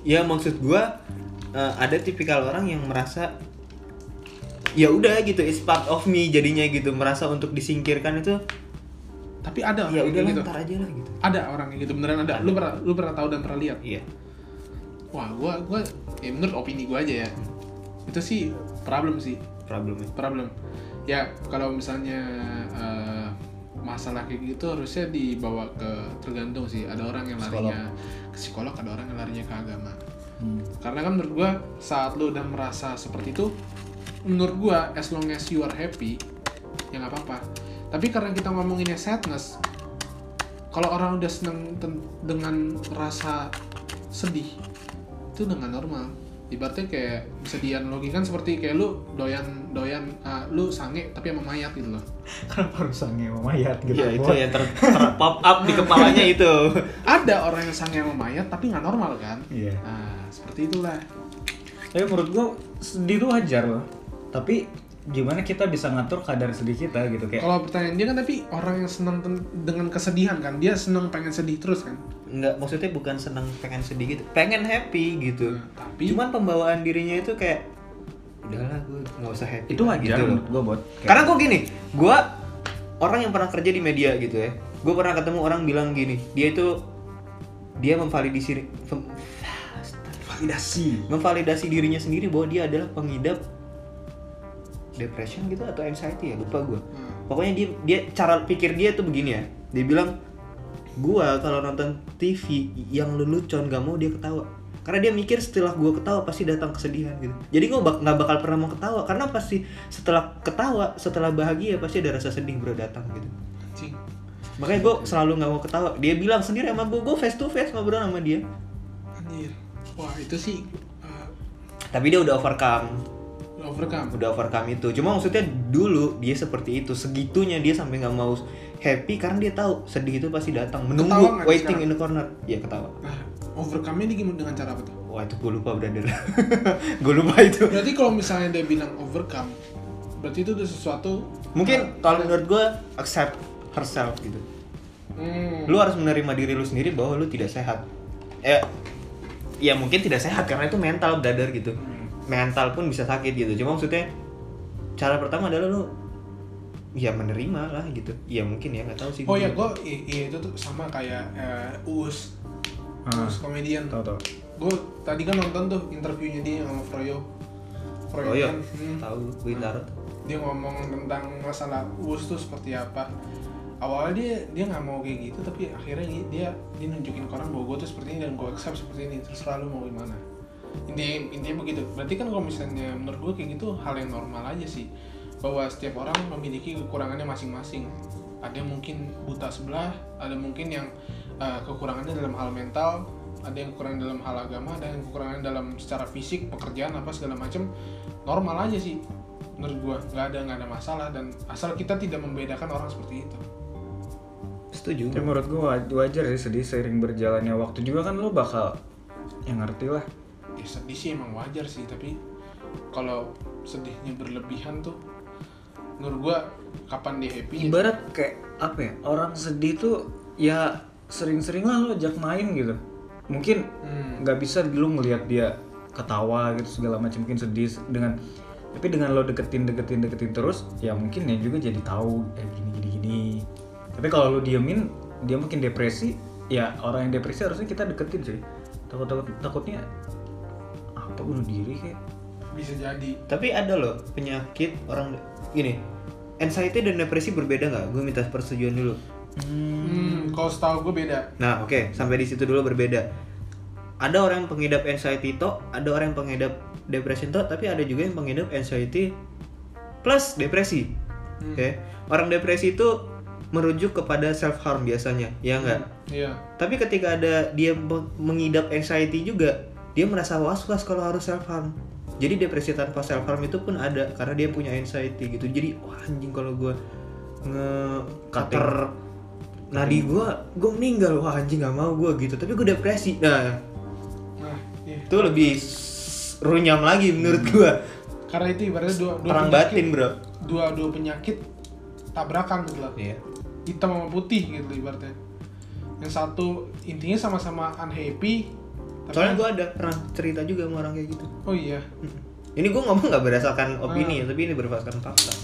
ya maksud gua eh, ada tipikal orang yang merasa ya udah gitu it's part of me jadinya gitu merasa untuk disingkirkan itu Tapi ada ya udah gitu. ntar aja lah gitu Ada orang kayak gitu beneran ada. Lu pernah lu pernah tahu dan pernah lihat? iya Wah, gua gua ya menurut opini gua aja ya. Itu sih problem sih, problemnya problem. Ya, kalau misalnya eh, masalah kayak gitu harusnya dibawa ke tergantung sih. Ada orang yang larinya ke psikolog, ada orang yang larinya ke agama. Hmm. Karena kan menurut gua saat lu udah merasa seperti itu, menurut gua as long as you are happy, ya nggak apa-apa. Tapi karena kita ngomonginnya sadness, kalau orang udah seneng dengan rasa sedih, itu nggak normal. Ibaratnya kayak bisa dianalogikan seperti kayak lu doyan doyan ah, lu sange tapi sama mayat gitu loh. (laughs) Kenapa harus sange sama mayat gitu? Iya itu yang ter, ter- pop up di kepalanya (laughs) itu. Ada orang yang sange sama mayat tapi nggak normal kan? Iya. Nah, seperti itulah. Tapi menurut gua sedih itu wajar loh. Tapi gimana kita bisa ngatur kadar sedih kita gitu kayak Kalau pertanyaan dia kan tapi orang yang senang dengan kesedihan kan, dia senang pengen sedih terus kan. Enggak, maksudnya bukan senang pengen sedih gitu, pengen happy gitu. Nah, tapi Cuman pembawaan dirinya itu kayak udahlah gue nggak usah happy. itu wajar gitu menurut gua buat kayak- Karena gue gini, gue orang yang pernah kerja di media gitu ya. Gue pernah ketemu orang bilang gini, dia itu dia memvalidasi mem- validasi. memvalidasi dirinya sendiri bahwa dia adalah pengidap depression gitu atau anxiety ya lupa gue Hmm. pokoknya dia dia cara pikir dia tuh begini ya. Dia bilang gua kalau nonton TV yang lelucon gak mau dia ketawa. Karena dia mikir setelah gua ketawa pasti datang kesedihan gitu. Jadi gua bak nggak bakal pernah mau ketawa. Karena pasti setelah ketawa setelah bahagia pasti ada rasa sedih bro datang gitu. Anjing. makanya gua selalu nggak mau ketawa. Dia bilang sendiri sama gua gua face to face ngobrol sama dia. Anjir. Wah, itu sih uh, tapi dia udah overcome overcome. udah overcome itu. Cuma maksudnya dulu dia seperti itu. Segitunya dia sampai nggak mau happy karena dia tahu sedih itu pasti datang. Menunggu Ketawa waiting sekarang? in the corner. Ya ketawa. Nah, overcome-nya ini gimana? Dengan cara apa tuh? wah itu gue lupa brother. (laughs) Gue lupa itu. Berarti kalau misalnya dia bilang overcome, berarti itu udah sesuatu mungkin kalau menurut gue accept herself gitu. Hmm, lu harus menerima diri lu sendiri bahwa lu tidak sehat. Eh ya mungkin tidak sehat karena itu mental brother gitu. hmm. Mental pun bisa sakit gitu cuma maksudnya cara pertama adalah lu ya menerima lah gitu ya mungkin ya nggak tahu sih Oh ya, gue iya itu tuh sama kayak eh, Uus, Ah. Uus komedian. Tahu tahu. Gue tadi kan nonton tuh interviewnya dia sama Froyo. Froyo oh iya kan, hmm, tahu gue taruh dia ngomong tentang masalah Uus tuh seperti apa. Awalnya dia dia nggak mau kayak gitu, tapi akhirnya dia dia, nunjukin ke orang bahwa gue tuh seperti ini dan gue accept seperti ini. Terserah lu mau gimana. Intinya intinya begitu. Berarti kan kalau misalnya menurut gue kayak gitu hal yang normal aja sih. Bahwa setiap orang memiliki kekurangannya masing-masing. Ada yang mungkin buta sebelah, ada mungkin yang uh, kekurangannya dalam hal mental, ada yang kekurangan dalam hal agama, ada yang kekurangan dalam secara fisik, pekerjaan apa segala macam. Normal aja sih menurut gua nggak ada nggak ada masalah dan asal kita tidak membedakan orang seperti itu setuju Tapi menurut gue wajar sih sedih seiring berjalannya waktu juga kan lo bakal yang ngerti lah. Ya sedih sih emang wajar sih tapi kalau sedihnya berlebihan tuh menurut gua kapan dia happy Ibarat kayak apa ya orang sedih tuh ya sering-sering lah lo ajak main gitu. Mungkin Hmm. nggak bisa lu ngelihat dia ketawa gitu segala macam mungkin sedih dengan tapi dengan lo deketin deketin deketin terus ya mungkin ya juga jadi tahu eh gini gini gini tapi kalau lo diemin dia mungkin depresi ya orang yang depresi harusnya kita deketin sih takut takut takutnya apa bunuh diri kayak? Bisa jadi. Tapi ada loh penyakit orang gini anxiety dan depresi berbeda nggak? Gue minta persetujuan dulu. Hmm, kalau setahu gue beda. Nah oke. Sampai di situ dulu berbeda. Ada orang yang pengidap anxiety to ada orang yang pengidap depresi to tapi ada juga yang pengidap anxiety plus depresi. Hmm. oke? Orang depresi itu merujuk kepada self harm biasanya ya enggak iya. Tapi ketika ada dia me- mengidap anxiety juga dia merasa was was kalau harus self harm jadi depresi tanpa self harm itu pun ada karena dia punya anxiety gitu. Jadi wah anjing kalau gue nge cutter nadi gue gue meninggal. Wah anjing nggak mau gue gitu. Tapi gue depresi. Nah nah iya. itu lebih runyam lagi menurut gue karena itu ibaratnya dua dua perang penyakit, batin bro. Dua dua penyakit tabrakan gitu loh iya. Hitam sama putih gitu ibaratnya. Yang satu intinya sama-sama unhappy tapi soalnya gue ada pernah cerita juga sama orang kayak gitu. Oh iya. Ini gue ngomong nggak berdasarkan opini ya tapi ini berdasarkan fakta.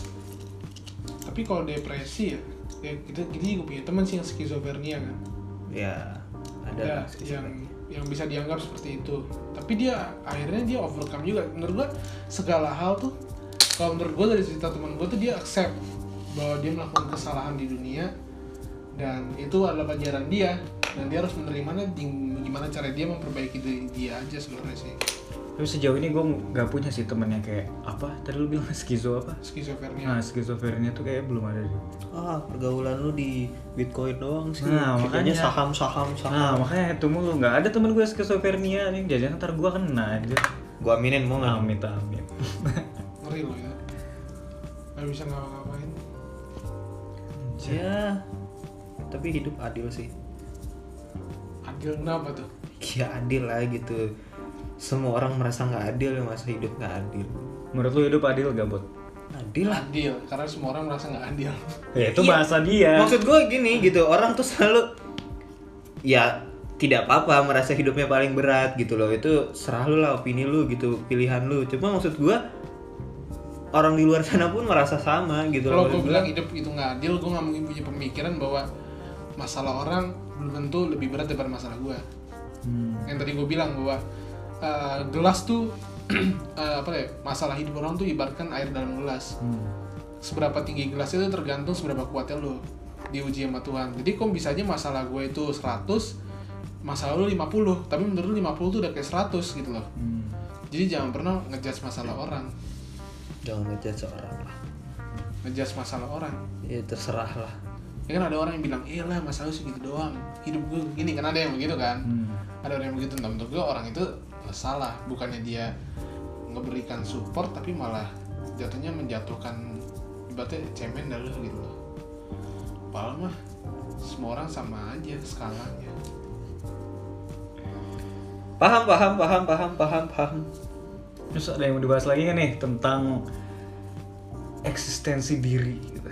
Tapi kalau depresi ya ya kita kita juga punya teman sih yang skizofrenia kan. Ya ada ada lah, yang yang bisa dianggap seperti itu. Tapi dia akhirnya dia overcome juga. Menurut gua segala hal tuh kalau menurut gua dari cerita teman gua tuh dia accept bahwa dia melakukan kesalahan di dunia dan itu adalah pelajaran dia dan dia harus menerimanya gimana cara dia memperbaiki diri dia aja sebenarnya sih. Tapi sejauh ini gue nggak punya sih temen yang kayak apa? Tadi lu bilang skizo apa? Skizofrenia. Nah skizofrenia tuh kayak belum ada deh ah pergaulan lu di bitcoin doang sih. Nah, makanya. saham saham saham. Nah makanya itu mulu. Nggak ada temen gue skizofrenia nih. Jajan ntar gue kena aja. Gua aminin mau nggak? Amit amit. (laughs) Ngeri loh ya. Nggak bisa ngapa-ngapain. Ya tapi hidup adil sih adil kenapa tuh? Ya adil lah gitu. Semua orang merasa nggak adil ya masa hidup nggak adil? Menurut lu hidup adil gak bot? Adil lah. Adil karena semua orang merasa nggak adil. Ya itu Iya. bahasa dia. Maksud gue gini gitu. Orang tuh selalu ya tidak apa-apa merasa hidupnya paling berat gitu loh. Itu serah lu lah opini lu gitu pilihan lu. Cuma maksud gue orang di luar sana pun merasa sama gitu kalau loh gue bilang hidup itu nggak adil gue nggak mungkin punya pemikiran bahwa masalah orang belum tentu lebih berat daripada masalah gue Hmm. yang tadi gue bilang bahwa uh, gelas tuh uh, (clears throat) apa ya masalah hidup orang tuh ibaratkan air dalam gelas. Hmm. seberapa tinggi gelas itu tergantung seberapa kuatnya lo diuji sama Tuhan. Jadi kok bisa aja masalah gue itu 100 masalah lu 50 tapi menurut lu 50 tuh udah kayak 100 gitu loh. Hmm. jadi jangan pernah ngejudge masalah orang. Jangan ngejudge seorang lah. Ngejudge masalah orang. Ya terserah lah. Ya kan ada orang yang bilang iya lah masalah segitu doang hidup gue gini kan ada yang begitu kan? Hmm. ada orang yang begitu nah menurut gue orang itu salah bukannya dia ngeberikan support tapi malah jatuhnya menjatuhkan ibaratnya cemen dah lu gitu loh. Padahal mah semua orang sama aja skalanya. Paham paham paham paham paham paham. Terus ada yang mau dibahas lagi nggak nih tentang eksistensi diri gitu.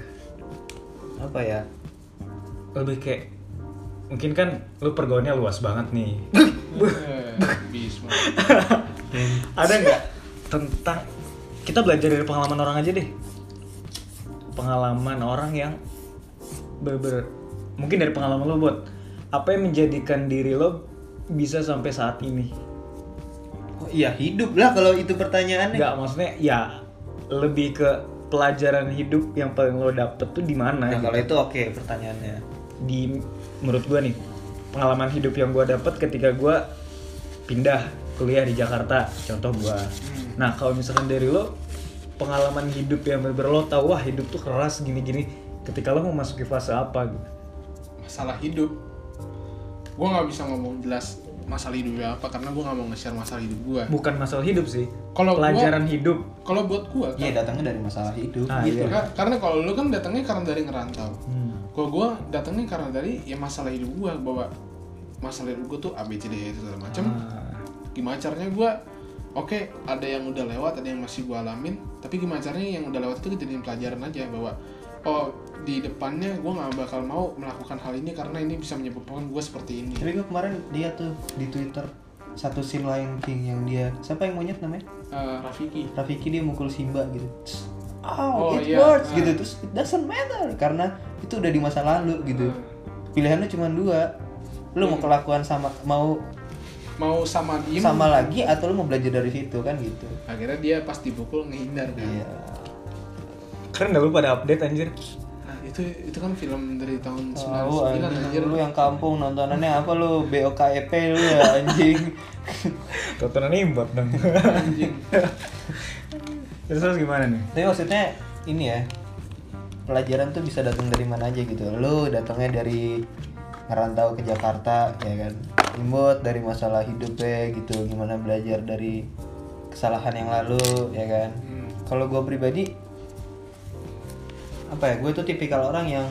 apa ya? Lebih kayak mungkin kan lu pergaulannya luas banget nih. Bisma ada nggak (laughs) tentang kita belajar dari pengalaman orang aja deh pengalaman orang yang ber, mungkin dari pengalaman lo buat apa yang menjadikan diri lo bisa sampai saat ini Oh, iya hidup lah kalau itu pertanyaannya. nggak maksudnya ya lebih ke pelajaran hidup yang paling lo dapet tuh di mana Nah gitu. kalau itu oke pertanyaannya. di menurut gua nih pengalaman hidup yang gua dapet ketika gua pindah kuliah di Jakarta contoh gua nah kalau misalkan dari lo pengalaman hidup yang bener-bener lo tahu wah hidup tuh keras gini-gini ketika lo mau masuki fase apa gitu masalah hidup gue nggak bisa ngomong jelas masalah hidupnya apa karena gue nggak mau nge-share masalah hidup gue bukan masalah hidup sih Kalau gua- pelajaran hidup kalau buat gue Iya datangnya dari masalah hidup. Ah, gitu. iya. karena kalau lu kan datangnya karena dari ngerantau Hmm. Kalau gue datangnya karena dari ya masalah hidup gue bahwa masalah hidup gue tuh A B C D E itu segala macem. Ah, gimana caranya gue oke ada yang udah lewat ada yang masih gue alamin tapi gimana caranya yang udah lewat itu jadiin pelajaran aja bahwa oh di depannya gue nggak bakal mau melakukan hal ini karena ini bisa menyebabkan gue seperti ini. Tapi gue kemarin lihat tuh di Twitter satu scene Lion King yang dia siapa yang monyet namanya? Eh, Rafiki. Rafiki dia mukul Simba gitu. Oh, Oh, it iya. works gitu terus it doesn't matter karena itu udah di masa lalu gitu. Hmm. Pilihannya cuma dua. Lu mau kelakuan sama mau mau sama diem sama lagi atau lu mau belajar dari situ kan gitu. akhirnya dia pas dipukul ngehindar kan Iya. keren gak lu pada update anjir nah itu itu kan film dari tahun Tahu 99 anjir anjing lu yang kampung nontonannya apa lu BOKEP lu ya anjing. (laughs) tontonan imbat dong anjing (laughs) terus terus gimana nih Tapi maksudnya ini ya pelajaran tuh bisa datang dari mana aja gitu. Lu datangnya dari ngerantau ke Jakarta ya kan. Imut dari masalah hidupnya gitu. Gimana belajar dari kesalahan yang lalu ya kan. Hmm. Kalau gue pribadi apa ya? Gue tuh tipikal orang yang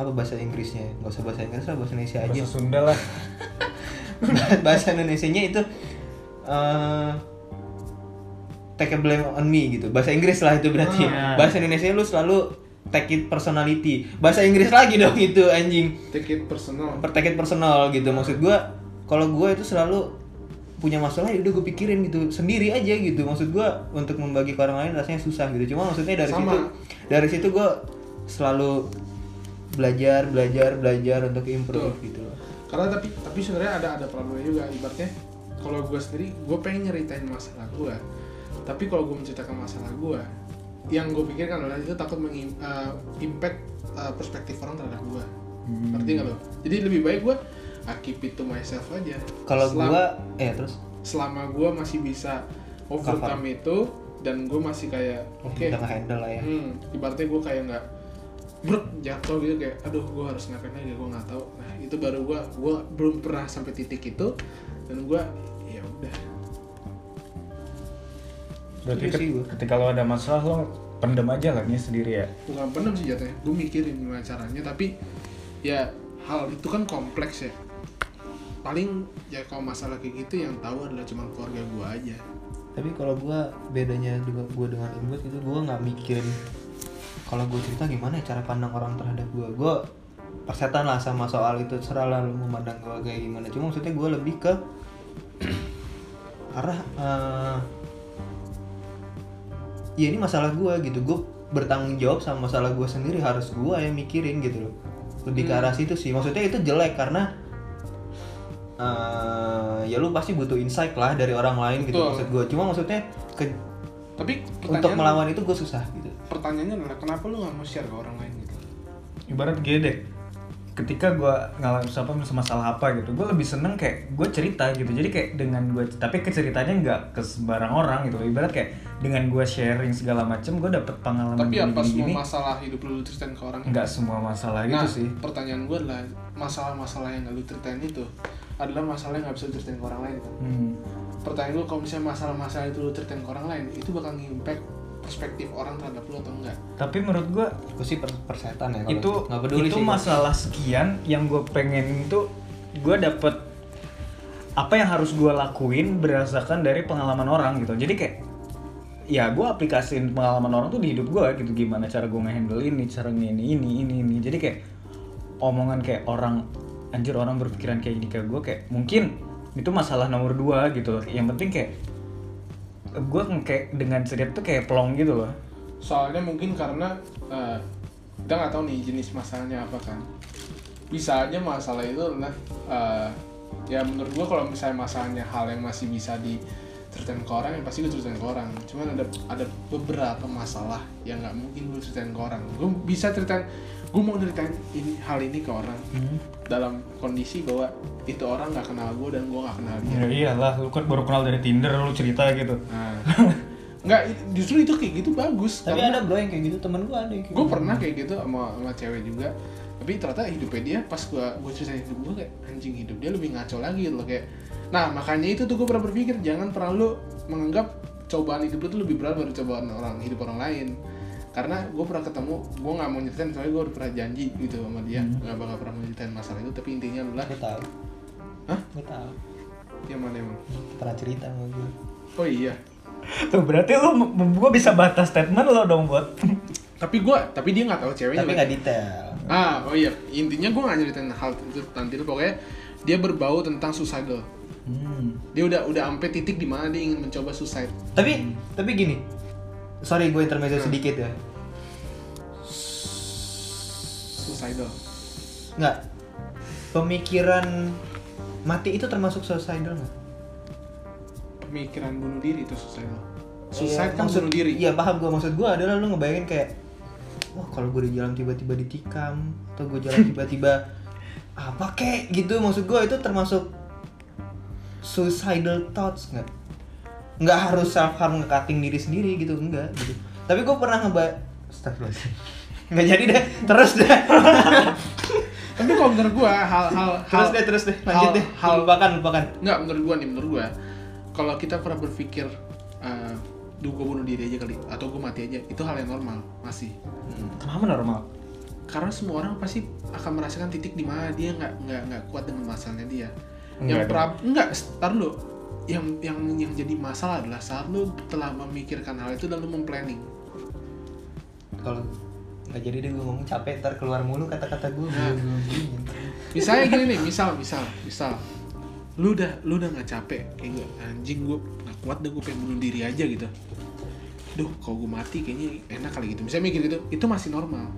apa bahasa Inggrisnya? Gak usah bahasa Inggris lah, bahasa Indonesia aja. bahasa Sunda lah (laughs) bahasa Indonesianya itu eh take a blame on me gitu. Bahasa Inggris lah itu berarti. Ah. Bahasa Indonesia lu selalu take it personality. Bahasa Inggris lagi dong itu anjing. take it personal Per take it personal gitu. Maksud gua kalau gua itu selalu punya masalah ya udah gue pikirin gitu sendiri aja gitu maksud gua untuk membagi ke orang lain rasanya susah gitu cuma maksudnya dari Sama. situ dari situ gua selalu belajar belajar belajar untuk improve Betul. gitu loh karena tapi tapi sebenarnya ada ada problemnya juga ibaratnya kalau gue sendiri gue pengen nyeritain masalah gue tapi kalau gue menceritakan masalah gue yang gue pikirkan adalah itu takut mengimpact perspektif orang terhadap gue Hmm. ngerti nggak lo? Jadi lebih baik gue I keep it to myself aja. Kalau gua eh terus? selama gue masih bisa overcome itu dan gue masih kayak oke. udah nge-handle lah ya. Hmm, ibaratnya gue kayak nggak bruk jatuh gitu kayak aduh gue harus ngapain lagi gue nggak tahu. Nah itu baru gue gue belum pernah sampai titik itu dan gue ya udah berarti ket- ketika lo ada masalah lo pendem aja lah nih sendiri ya? Bukan pendem sih jatuhnya. Gue mikirin gimana caranya tapi ya hal itu kan kompleks ya. Paling ya kalau masalah kayak gitu yang tahu adalah cuma keluarga gue aja. Tapi kalau gua bedanya juga gua dengan imut itu gua nggak mikirin kalau gua cerita gimana ya cara pandang orang terhadap gua. Gua persetan lah sama soal itu serah lah lu memandang gua kayak gimana. Cuma maksudnya gua lebih ke (clears throat) arah eh, ya ini masalah gua gitu. Gua bertanggung jawab sama masalah gua sendiri harus gua yang mikirin gitu loh. Lebih ke Hmm. arah situ sih. Maksudnya itu jelek karena eh, ya lu pasti butuh insight lah dari orang lain gitu Betul. maksud gue cuma maksudnya ke- tapi untuk melawan itu gue susah gitu. Pertanyaannya adalah kenapa lu nggak mau share ke orang lain gitu? Ibarat gini deh. Ketika gue ngalamin apa masalah apa gitu gue lebih seneng kayak gue cerita gitu. Jadi kayak dengan gue tapi ke ceritanya nggak ke sembarang orang gitu. Ibarat kayak dengan gue sharing segala macem gue dapet pengalaman tapi apa semua gini-gini masalah hidup lu ceritain ke orang? Nggak semua masalah gitu nah, sih. pertanyaan gue adalah masalah-masalah yang gak lu ceritain itu adalah masalah yang gak bisa ceritain ke orang lain. Kan Hmm. pertanyaan gue kalau misalnya masalah-masalah itu lu ceritain ke orang lain itu bakal ngimpact perspektif orang terhadap lu atau enggak tapi menurut gue gue sih per- persetan ya kalau itu nggak peduli itu sih. masalah sekian yang gue pengen itu gue dapet apa yang harus gue lakuin berdasarkan dari pengalaman orang gitu. Jadi kayak ya gue aplikasiin pengalaman orang tuh di hidup gue gitu. Gimana cara gue ngehandle ini cara ini ini ini ini. Jadi kayak omongan kayak orang anjir orang berpikiran kayak gini ke gue kayak mungkin itu masalah nomor dua gitu yang penting kayak gue kayak dengan cerita tuh kayak pelong gitu loh. Soalnya mungkin karena eh, kita nggak tahu nih jenis masalahnya apa kan. Bisa aja masalah itu adalah eh, ya menurut gua kalau misalnya masalahnya hal yang masih bisa diceritain ke orang yang pasti gue ceritain ke orang. Cuman ada ada beberapa masalah yang nggak mungkin gue ceritain ke orang. Gue bisa ceritain gue mau ceritain ini hal ini ke orang. Dalam kondisi bahwa itu orang nggak kenal gue dan gue nggak kenal dia. Ya iyalah lu kan baru kenal dari Tinder lu cerita gitu. Nah. (laughs) Nggak justru itu kayak gitu bagus. Tapi karena- ada bro yang kayak gitu temen gue ada yang kayak gue gitu. pernah kayak gitu sama sama cewek juga. Tapi ternyata hidupnya dia pas gue gue ceritain hidup gue kayak anjing hidup dia lebih ngaco lagi gitu loh kayak nah makanya itu tuh gue pernah berpikir jangan terlalu menganggap cobaan hidup lu tuh lebih berat dari cobaan orang hidup orang lain karena gue pernah ketemu gue nggak mau nyeritain soalnya gue udah pernah janji gitu sama dia nggak bakal pernah nyeritain masalah itu tapi intinya adalah Gue tahu. Hah? Gue tahu. yang mana emang Pernah cerita sama gue. oh iya tuh berarti lu gue bisa batas statement lo dong buat tapi gue tapi dia nggak tahu ceweknya Tapi nggak detail. Ah, oh iya. Intinya gue gak nyeritain hal itu nanti pokoknya dia berbau tentang suicidal. Hmm. Dia udah udah sampai titik di mana dia ingin mencoba suicide. Tapi tapi gini. Sorry gue intermezzo Hmm. sedikit ya. Suicidal. Nggak. Pemikiran mati itu termasuk suicidal nggak? Pemikiran bunuh diri itu suicidal. Iya, Suicide kan maksud- bunuh diri. Iya paham gue maksud gue adalah lu ngebayangin kayak wah kalau gue di jalan tiba-tiba ditikam atau gue jalan (laughs) tiba-tiba apa kek gitu maksud gue itu termasuk suicidal thoughts nggak? Nggak harus self harm ngekating diri sendiri gitu enggak gitu. Tapi gue pernah ngeba Astagfirullahaladzim. nggak jadi deh terus deh. (laughs) Tapi kalau menurut gue hal-hal terus hal deh terus deh lanjut hal- deh. hal- lupakan lupakan. Nggak menurut gue nih menurut gue kalau kita pernah berpikir eh duh gue bunuh diri aja kali atau gue mati aja itu hal yang normal masih. Kenapa normal? Karena semua orang pasti akan merasakan titik di mana dia nggak nggak nggak kuat dengan masalahnya dia yang dong. pra enggak tar lu yang yang yang jadi masalah adalah saat lu telah memikirkan hal itu dan lu memplanning. Kalau nggak jadi deh gue ngomong capek ntar keluar mulu kata-kata gue Nah. misalnya gini nih misal misal misal. Lu udah lu udah nggak capek kayak gue anjing gue nggak kuat deh gue pengen bunuh diri aja gitu. Duh kalau gue mati kayaknya enak kali gitu. Misalnya mikir gitu itu masih normal.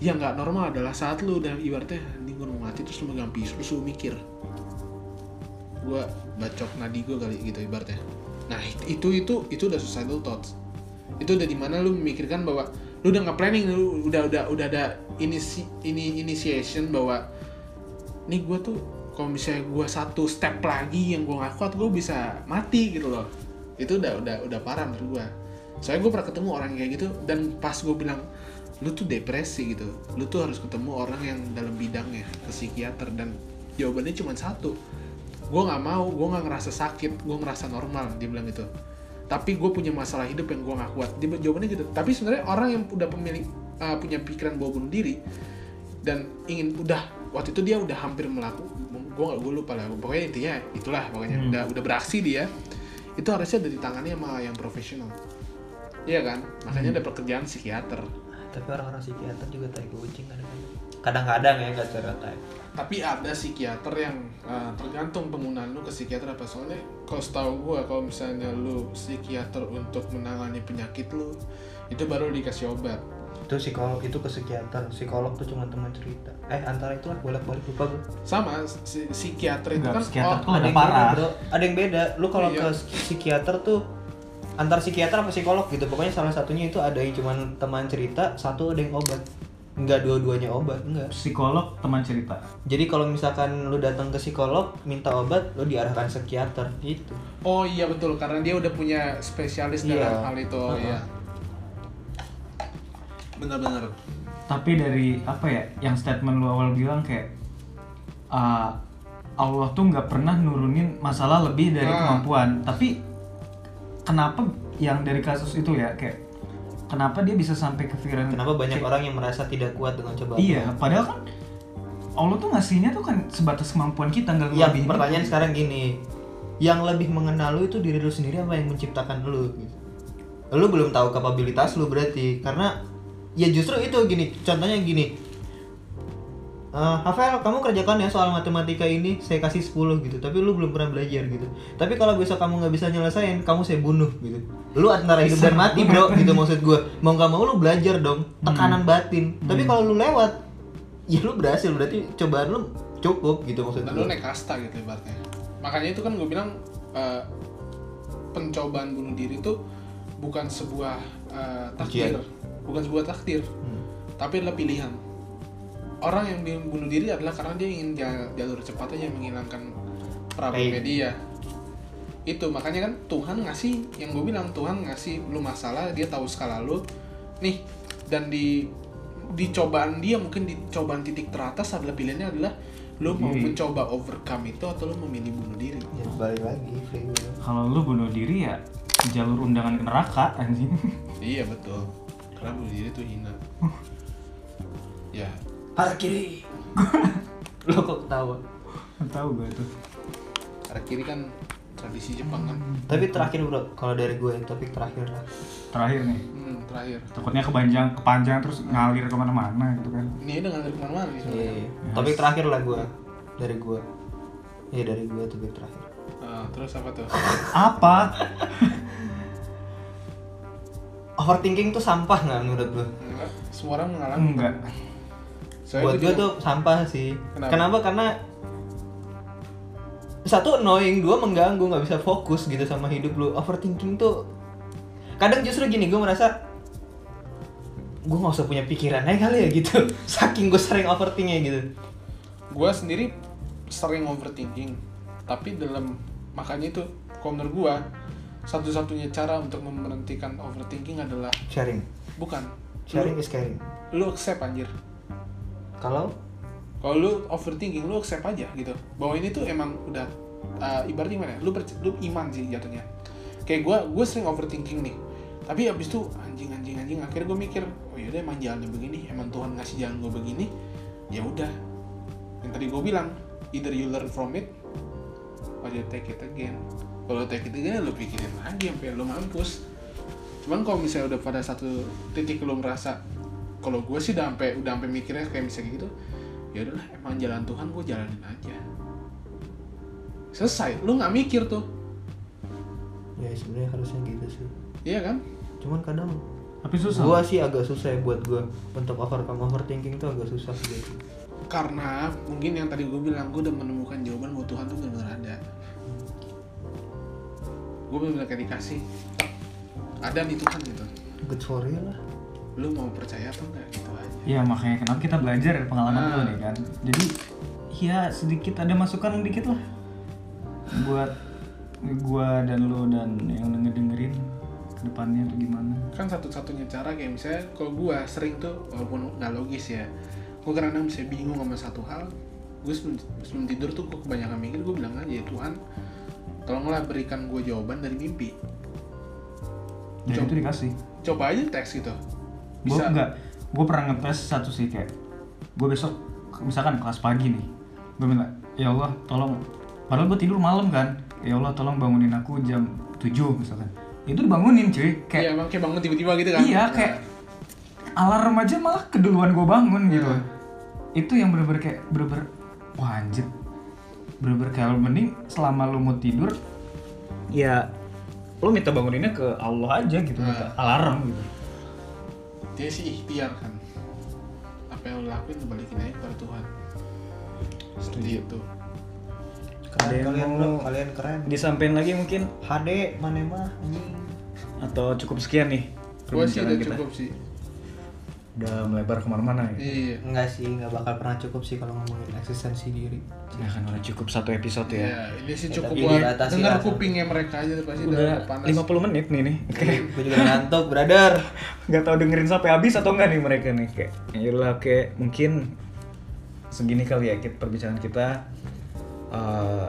Yang nggak normal adalah saat lu udah ibaratnya anjing gue mau mati terus lu megang pisau terus lu mikir gue bacok nadi gue kali gitu ibaratnya. Nah itu itu itu udah suicidal thoughts. Itu udah di mana lu memikirkan bahwa lu udah nggak planning lu udah udah udah ada inisi ini initiation bahwa nih gue tuh kalau misalnya gue satu step lagi yang gue nggak kuat gue bisa mati gitu loh. Itu udah udah udah parah menurut gue soalnya gue pernah ketemu orang kayak gitu dan pas gue bilang lu tuh depresi gitu. Lu tuh harus ketemu orang yang dalam bidangnya ke psikiater dan jawabannya cuma satu gue nggak mau gue nggak ngerasa sakit gue ngerasa normal dia bilang gitu. Tapi gue punya masalah hidup yang gue nggak kuat. Dia jawabannya gitu. Tapi sebenarnya orang yang udah pemilik uh, punya pikiran bawa bunuh diri dan ingin udah waktu itu dia udah hampir melakukan gue nggak gue lupa lah. Pokoknya intinya itulah pokoknya. Hmm. udah udah beraksi dia itu harusnya udah ditangani sama yang profesional. Iya kan? Makanya ada pekerjaan psikiater. Tapi orang-orang psikiater juga tai kucing kadang-kadang kadang-kadang ya nggak secara tai tapi ada psikiater yang uh, tergantung penggunaan lu ke psikiater apa. Soalnya kalau setahu gue kalau misalnya lu psikiater untuk menangani penyakit lu itu baru dikasih obat. Itu psikolog itu ke psikiater. Psikolog tuh cuma teman cerita. Eh antara itu lah bolak-balik lupa gue sama si- psikiater itu kan psikiater oh, tuh ada yang parah. beda bro. Ada yang beda. Lu kalau Iya. ke psikiater tuh antar psikiater apa psikolog gitu. Pokoknya salah satunya itu ada yang cuma teman cerita satu ada yang obat nggak dua-duanya obat enggak psikolog teman cerita jadi kalau misalkan lu datang ke psikolog minta obat lu diarahkan psikiater gitu Oh iya betul karena dia udah punya spesialis Iya. dalam hal itu. Oh Uh-uh. iya. Benar-benar. tapi dari apa ya yang statement lu awal bilang kayak uh, Allah tuh nggak pernah nurunin masalah lebih dari Ah. kemampuan tapi kenapa yang dari kasus itu ya kayak kenapa dia bisa sampai kepikiran kenapa banyak kayak- orang yang merasa tidak kuat dengan cobaan iya padahal kan Allah tuh ngasihnya tuh kan sebatas kemampuan kita nggak Ya, pertanyaan itu. sekarang gini. Yang lebih mengenal lu itu diri lu sendiri apa yang menciptakan lu gitu. Lu belum tahu kapabilitas lu berarti karena ya justru itu gini. Contohnya gini. "Eh, Hafel kamu kerjakan ya soal matematika ini saya kasih 10 gitu. Tapi lu belum pernah belajar gitu. Tapi kalau besok kamu nggak bisa nyelesain kamu saya bunuh gitu. Lu antara hidup dan mati bro (laughs) gitu maksud gue mau nggak mau lu belajar dong tekanan batin. Tapi kalau lu lewat ya lu berhasil. Berarti cobaan lu cukup gitu maksud dan gue lu naik kasta gitu ibaratnya. Makanya itu kan gue bilang eh, pencobaan bunuh diri itu bukan sebuah eh, takdir. Ujian. bukan sebuah takdir. Hmm. tapi adalah pilihan orang yang bunuh diri adalah karena dia ingin ja- jalur cepat aja menghilangkan problemnya Pain. dia itu makanya kan Tuhan ngasih yang gue bilang Tuhan ngasih lu masalah dia tahu skala lu nih dan di di cobaan dia mungkin di cobaan titik teratas adalah pilihannya adalah lu mau Diri. mencoba overcome itu atau lu memilih bunuh diri ya balik lagi. Kalau lu bunuh diri ya jalur undangan ke neraka anjing. iya betul karena bunuh diri itu hina (laughs) ya Harakiri (laughs) lo kok ketawa? Tahu gue tuh. arah kiri kan tradisi Jepang kan? Tapi terakhir bro. Kalau dari gue topik terakhir. Lah Terakhir nih. hmm, terakhir. Takutnya kepanjang kepanjang terus ngalir ke mana-mana gitu kan. ini udah ngalir ke mana-mana nih sebenarnya. Iya, topik terakhir lah gue dari gue Iya dari gue topik terakhir. Ah, terus apa tuh? (laughs) Apa? Overthinking tuh sampah nggak menurut lu? Enggak, semua orang mengalami Enggak. Soalnya Buat gue tuh sampah sih. Kenapa? Kenapa? Karena Satu annoying, dua mengganggu, nggak bisa fokus gitu sama hidup lu. Overthinking tuh Kadang justru gini, gue merasa Gue nggak usah punya pikiran aja kali ya gitu. (laughs) Saking gue sering overthinknya gitu. Gue sendiri sering overthinking tapi dalam makanya itu kalau menurut gue satu-satunya cara untuk memberhentikan overthinking adalah Sharing. Bukan. Sharing lu, is caring. lu accept anjir Kalau? Kalau lu overthinking lu accept aja gitu. Bahwa ini tuh emang udah uh, ibaratnya gimana ya? lu, perc- lu iman sih jatuhnya. Kayak gue gue sering overthinking nih. Tapi abis itu anjing anjing anjing akhirnya gue mikir oh yaudah emang jalannya begini emang Tuhan ngasih jalan gue begini ya udah. Yang tadi gue bilang either you learn from it or you take it again. Kalau take it again lu pikirin lagi sampai lu mampus. Cuman kalau misalnya udah pada satu titik lu merasa kalau gue sih udah sampai udah sampai mikirnya kayak misalnya gitu ya udahlah emang jalan Tuhan gue jalanin aja. Selesai lu nggak mikir tuh. Ya sebenarnya harusnya gitu sih. Iya kan? Cuman kadang Tapi susah. Gua sih agak susah ya buat gua untuk overcome overthinking tuh agak susah gitu. karena mungkin yang tadi gue bilang gue udah menemukan jawaban bahwa Tuhan tuh benar-benar ada. Gue benar-benar kayak dikasih. Ada nih Tuhan gitu. Good for you lah. Lu mau percaya atau enggak gitu aja Iya makanya kenapa kita belajar dari pengalaman Ah. lu nih kan. Jadi ya sedikit ada masukan dikit lah buat gua dan lu dan yang ngedengerin ke depannya tuh gimana. kan satu-satunya cara kayak misalnya kalau gue sering tuh walaupun nggak logis ya gue kadang bisa bingung sama satu hal gue sebelum, sebelum tidur tuh gue kebanyakan mikir gue bilang aja ya Tuhan tolonglah berikan gue jawaban dari mimpi Dan Coba. itu dikasih. coba aja teks gitu Gue enggak, gue pernah ngetes satu sih kayak gue besok misalkan kelas pagi nih, gue minta ya Allah tolong, padahal gue tidur malam kan, ya Allah tolong bangunin aku jam 7 misalkan, itu dibangunin cuy, iya kayak emang kayak bangun tiba-tiba gitu kan? Iya kayak alarm aja malah keduluan gue bangun gitu, Hmm. itu yang bener-bener kayak bener-bener wah anjir, bener-bener kayak mending selama lu mau tidur, ya lu minta banguninnya ke Allah aja gitu, minta alarm gitu. Dia sih ikhtiar kan. Apa yang lo lakuin balikin aja kepada Tuhan. Seperti itu yang kalian mau- kalian keren. Disampaikan lagi mungkin? HD mana mah anjing. atau cukup sekian nih gue sih udah kita. cukup sih udah melebar ke mana-mana ya iya Enggak sih, enggak bakal pernah cukup sih kalau ngomongin eksistensi diri. ya kan udah cukup satu episode ya ya ini sih Ya, cukup tapi buat dengar lah. kupingnya mereka aja pasti udah, udah panas 50 menit nih nih kayak Gue juga ngantuk, brother. (laughs) nggak tahu dengerin sampai habis atau enggak nih mereka nih kayak ya kayak mungkin segini kali ya kita perbincangan kita Eh,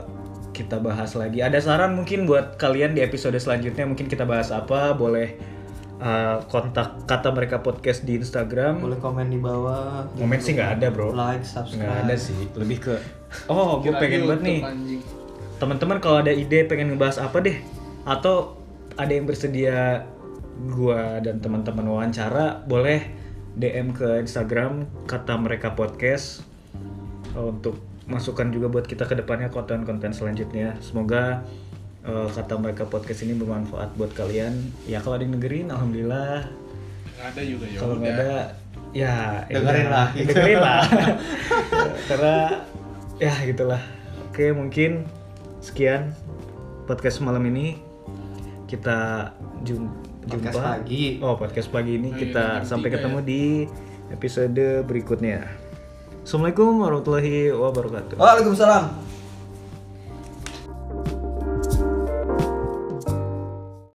kita bahas lagi ada saran mungkin buat kalian di episode selanjutnya mungkin kita bahas apa boleh eh, kontak kata mereka podcast di Instagram Boleh komen di bawah. Komen sih nggak ada, bro. Like, subscribe. nggak ada sih lebih ke (laughs) oh gue pengen banget nih teman-teman kalau ada ide pengen ngebahas apa deh atau ada yang bersedia gua dan teman-teman wawancara boleh DM ke Instagram kata mereka podcast untuk masukan juga buat kita ke depannya konten-konten selanjutnya. Semoga eh, kata mereka podcast ini bermanfaat buat kalian. Ya kalau ada yang dengerin, alhamdulillah. Nggak ada juga ya. Kalau nggak udah. ada, ya ya Dengerin udah. lah. Dengerin lah. (laughs) Karena ya gitulah. Oke mungkin sekian podcast malam ini kita jum- Podcast jumpa. pagi. Oh podcast pagi ini Oh, iya, kita sampai ketemu di episode berikutnya. Assalamualaikum warahmatullahi wabarakatuh. Waalaikumsalam.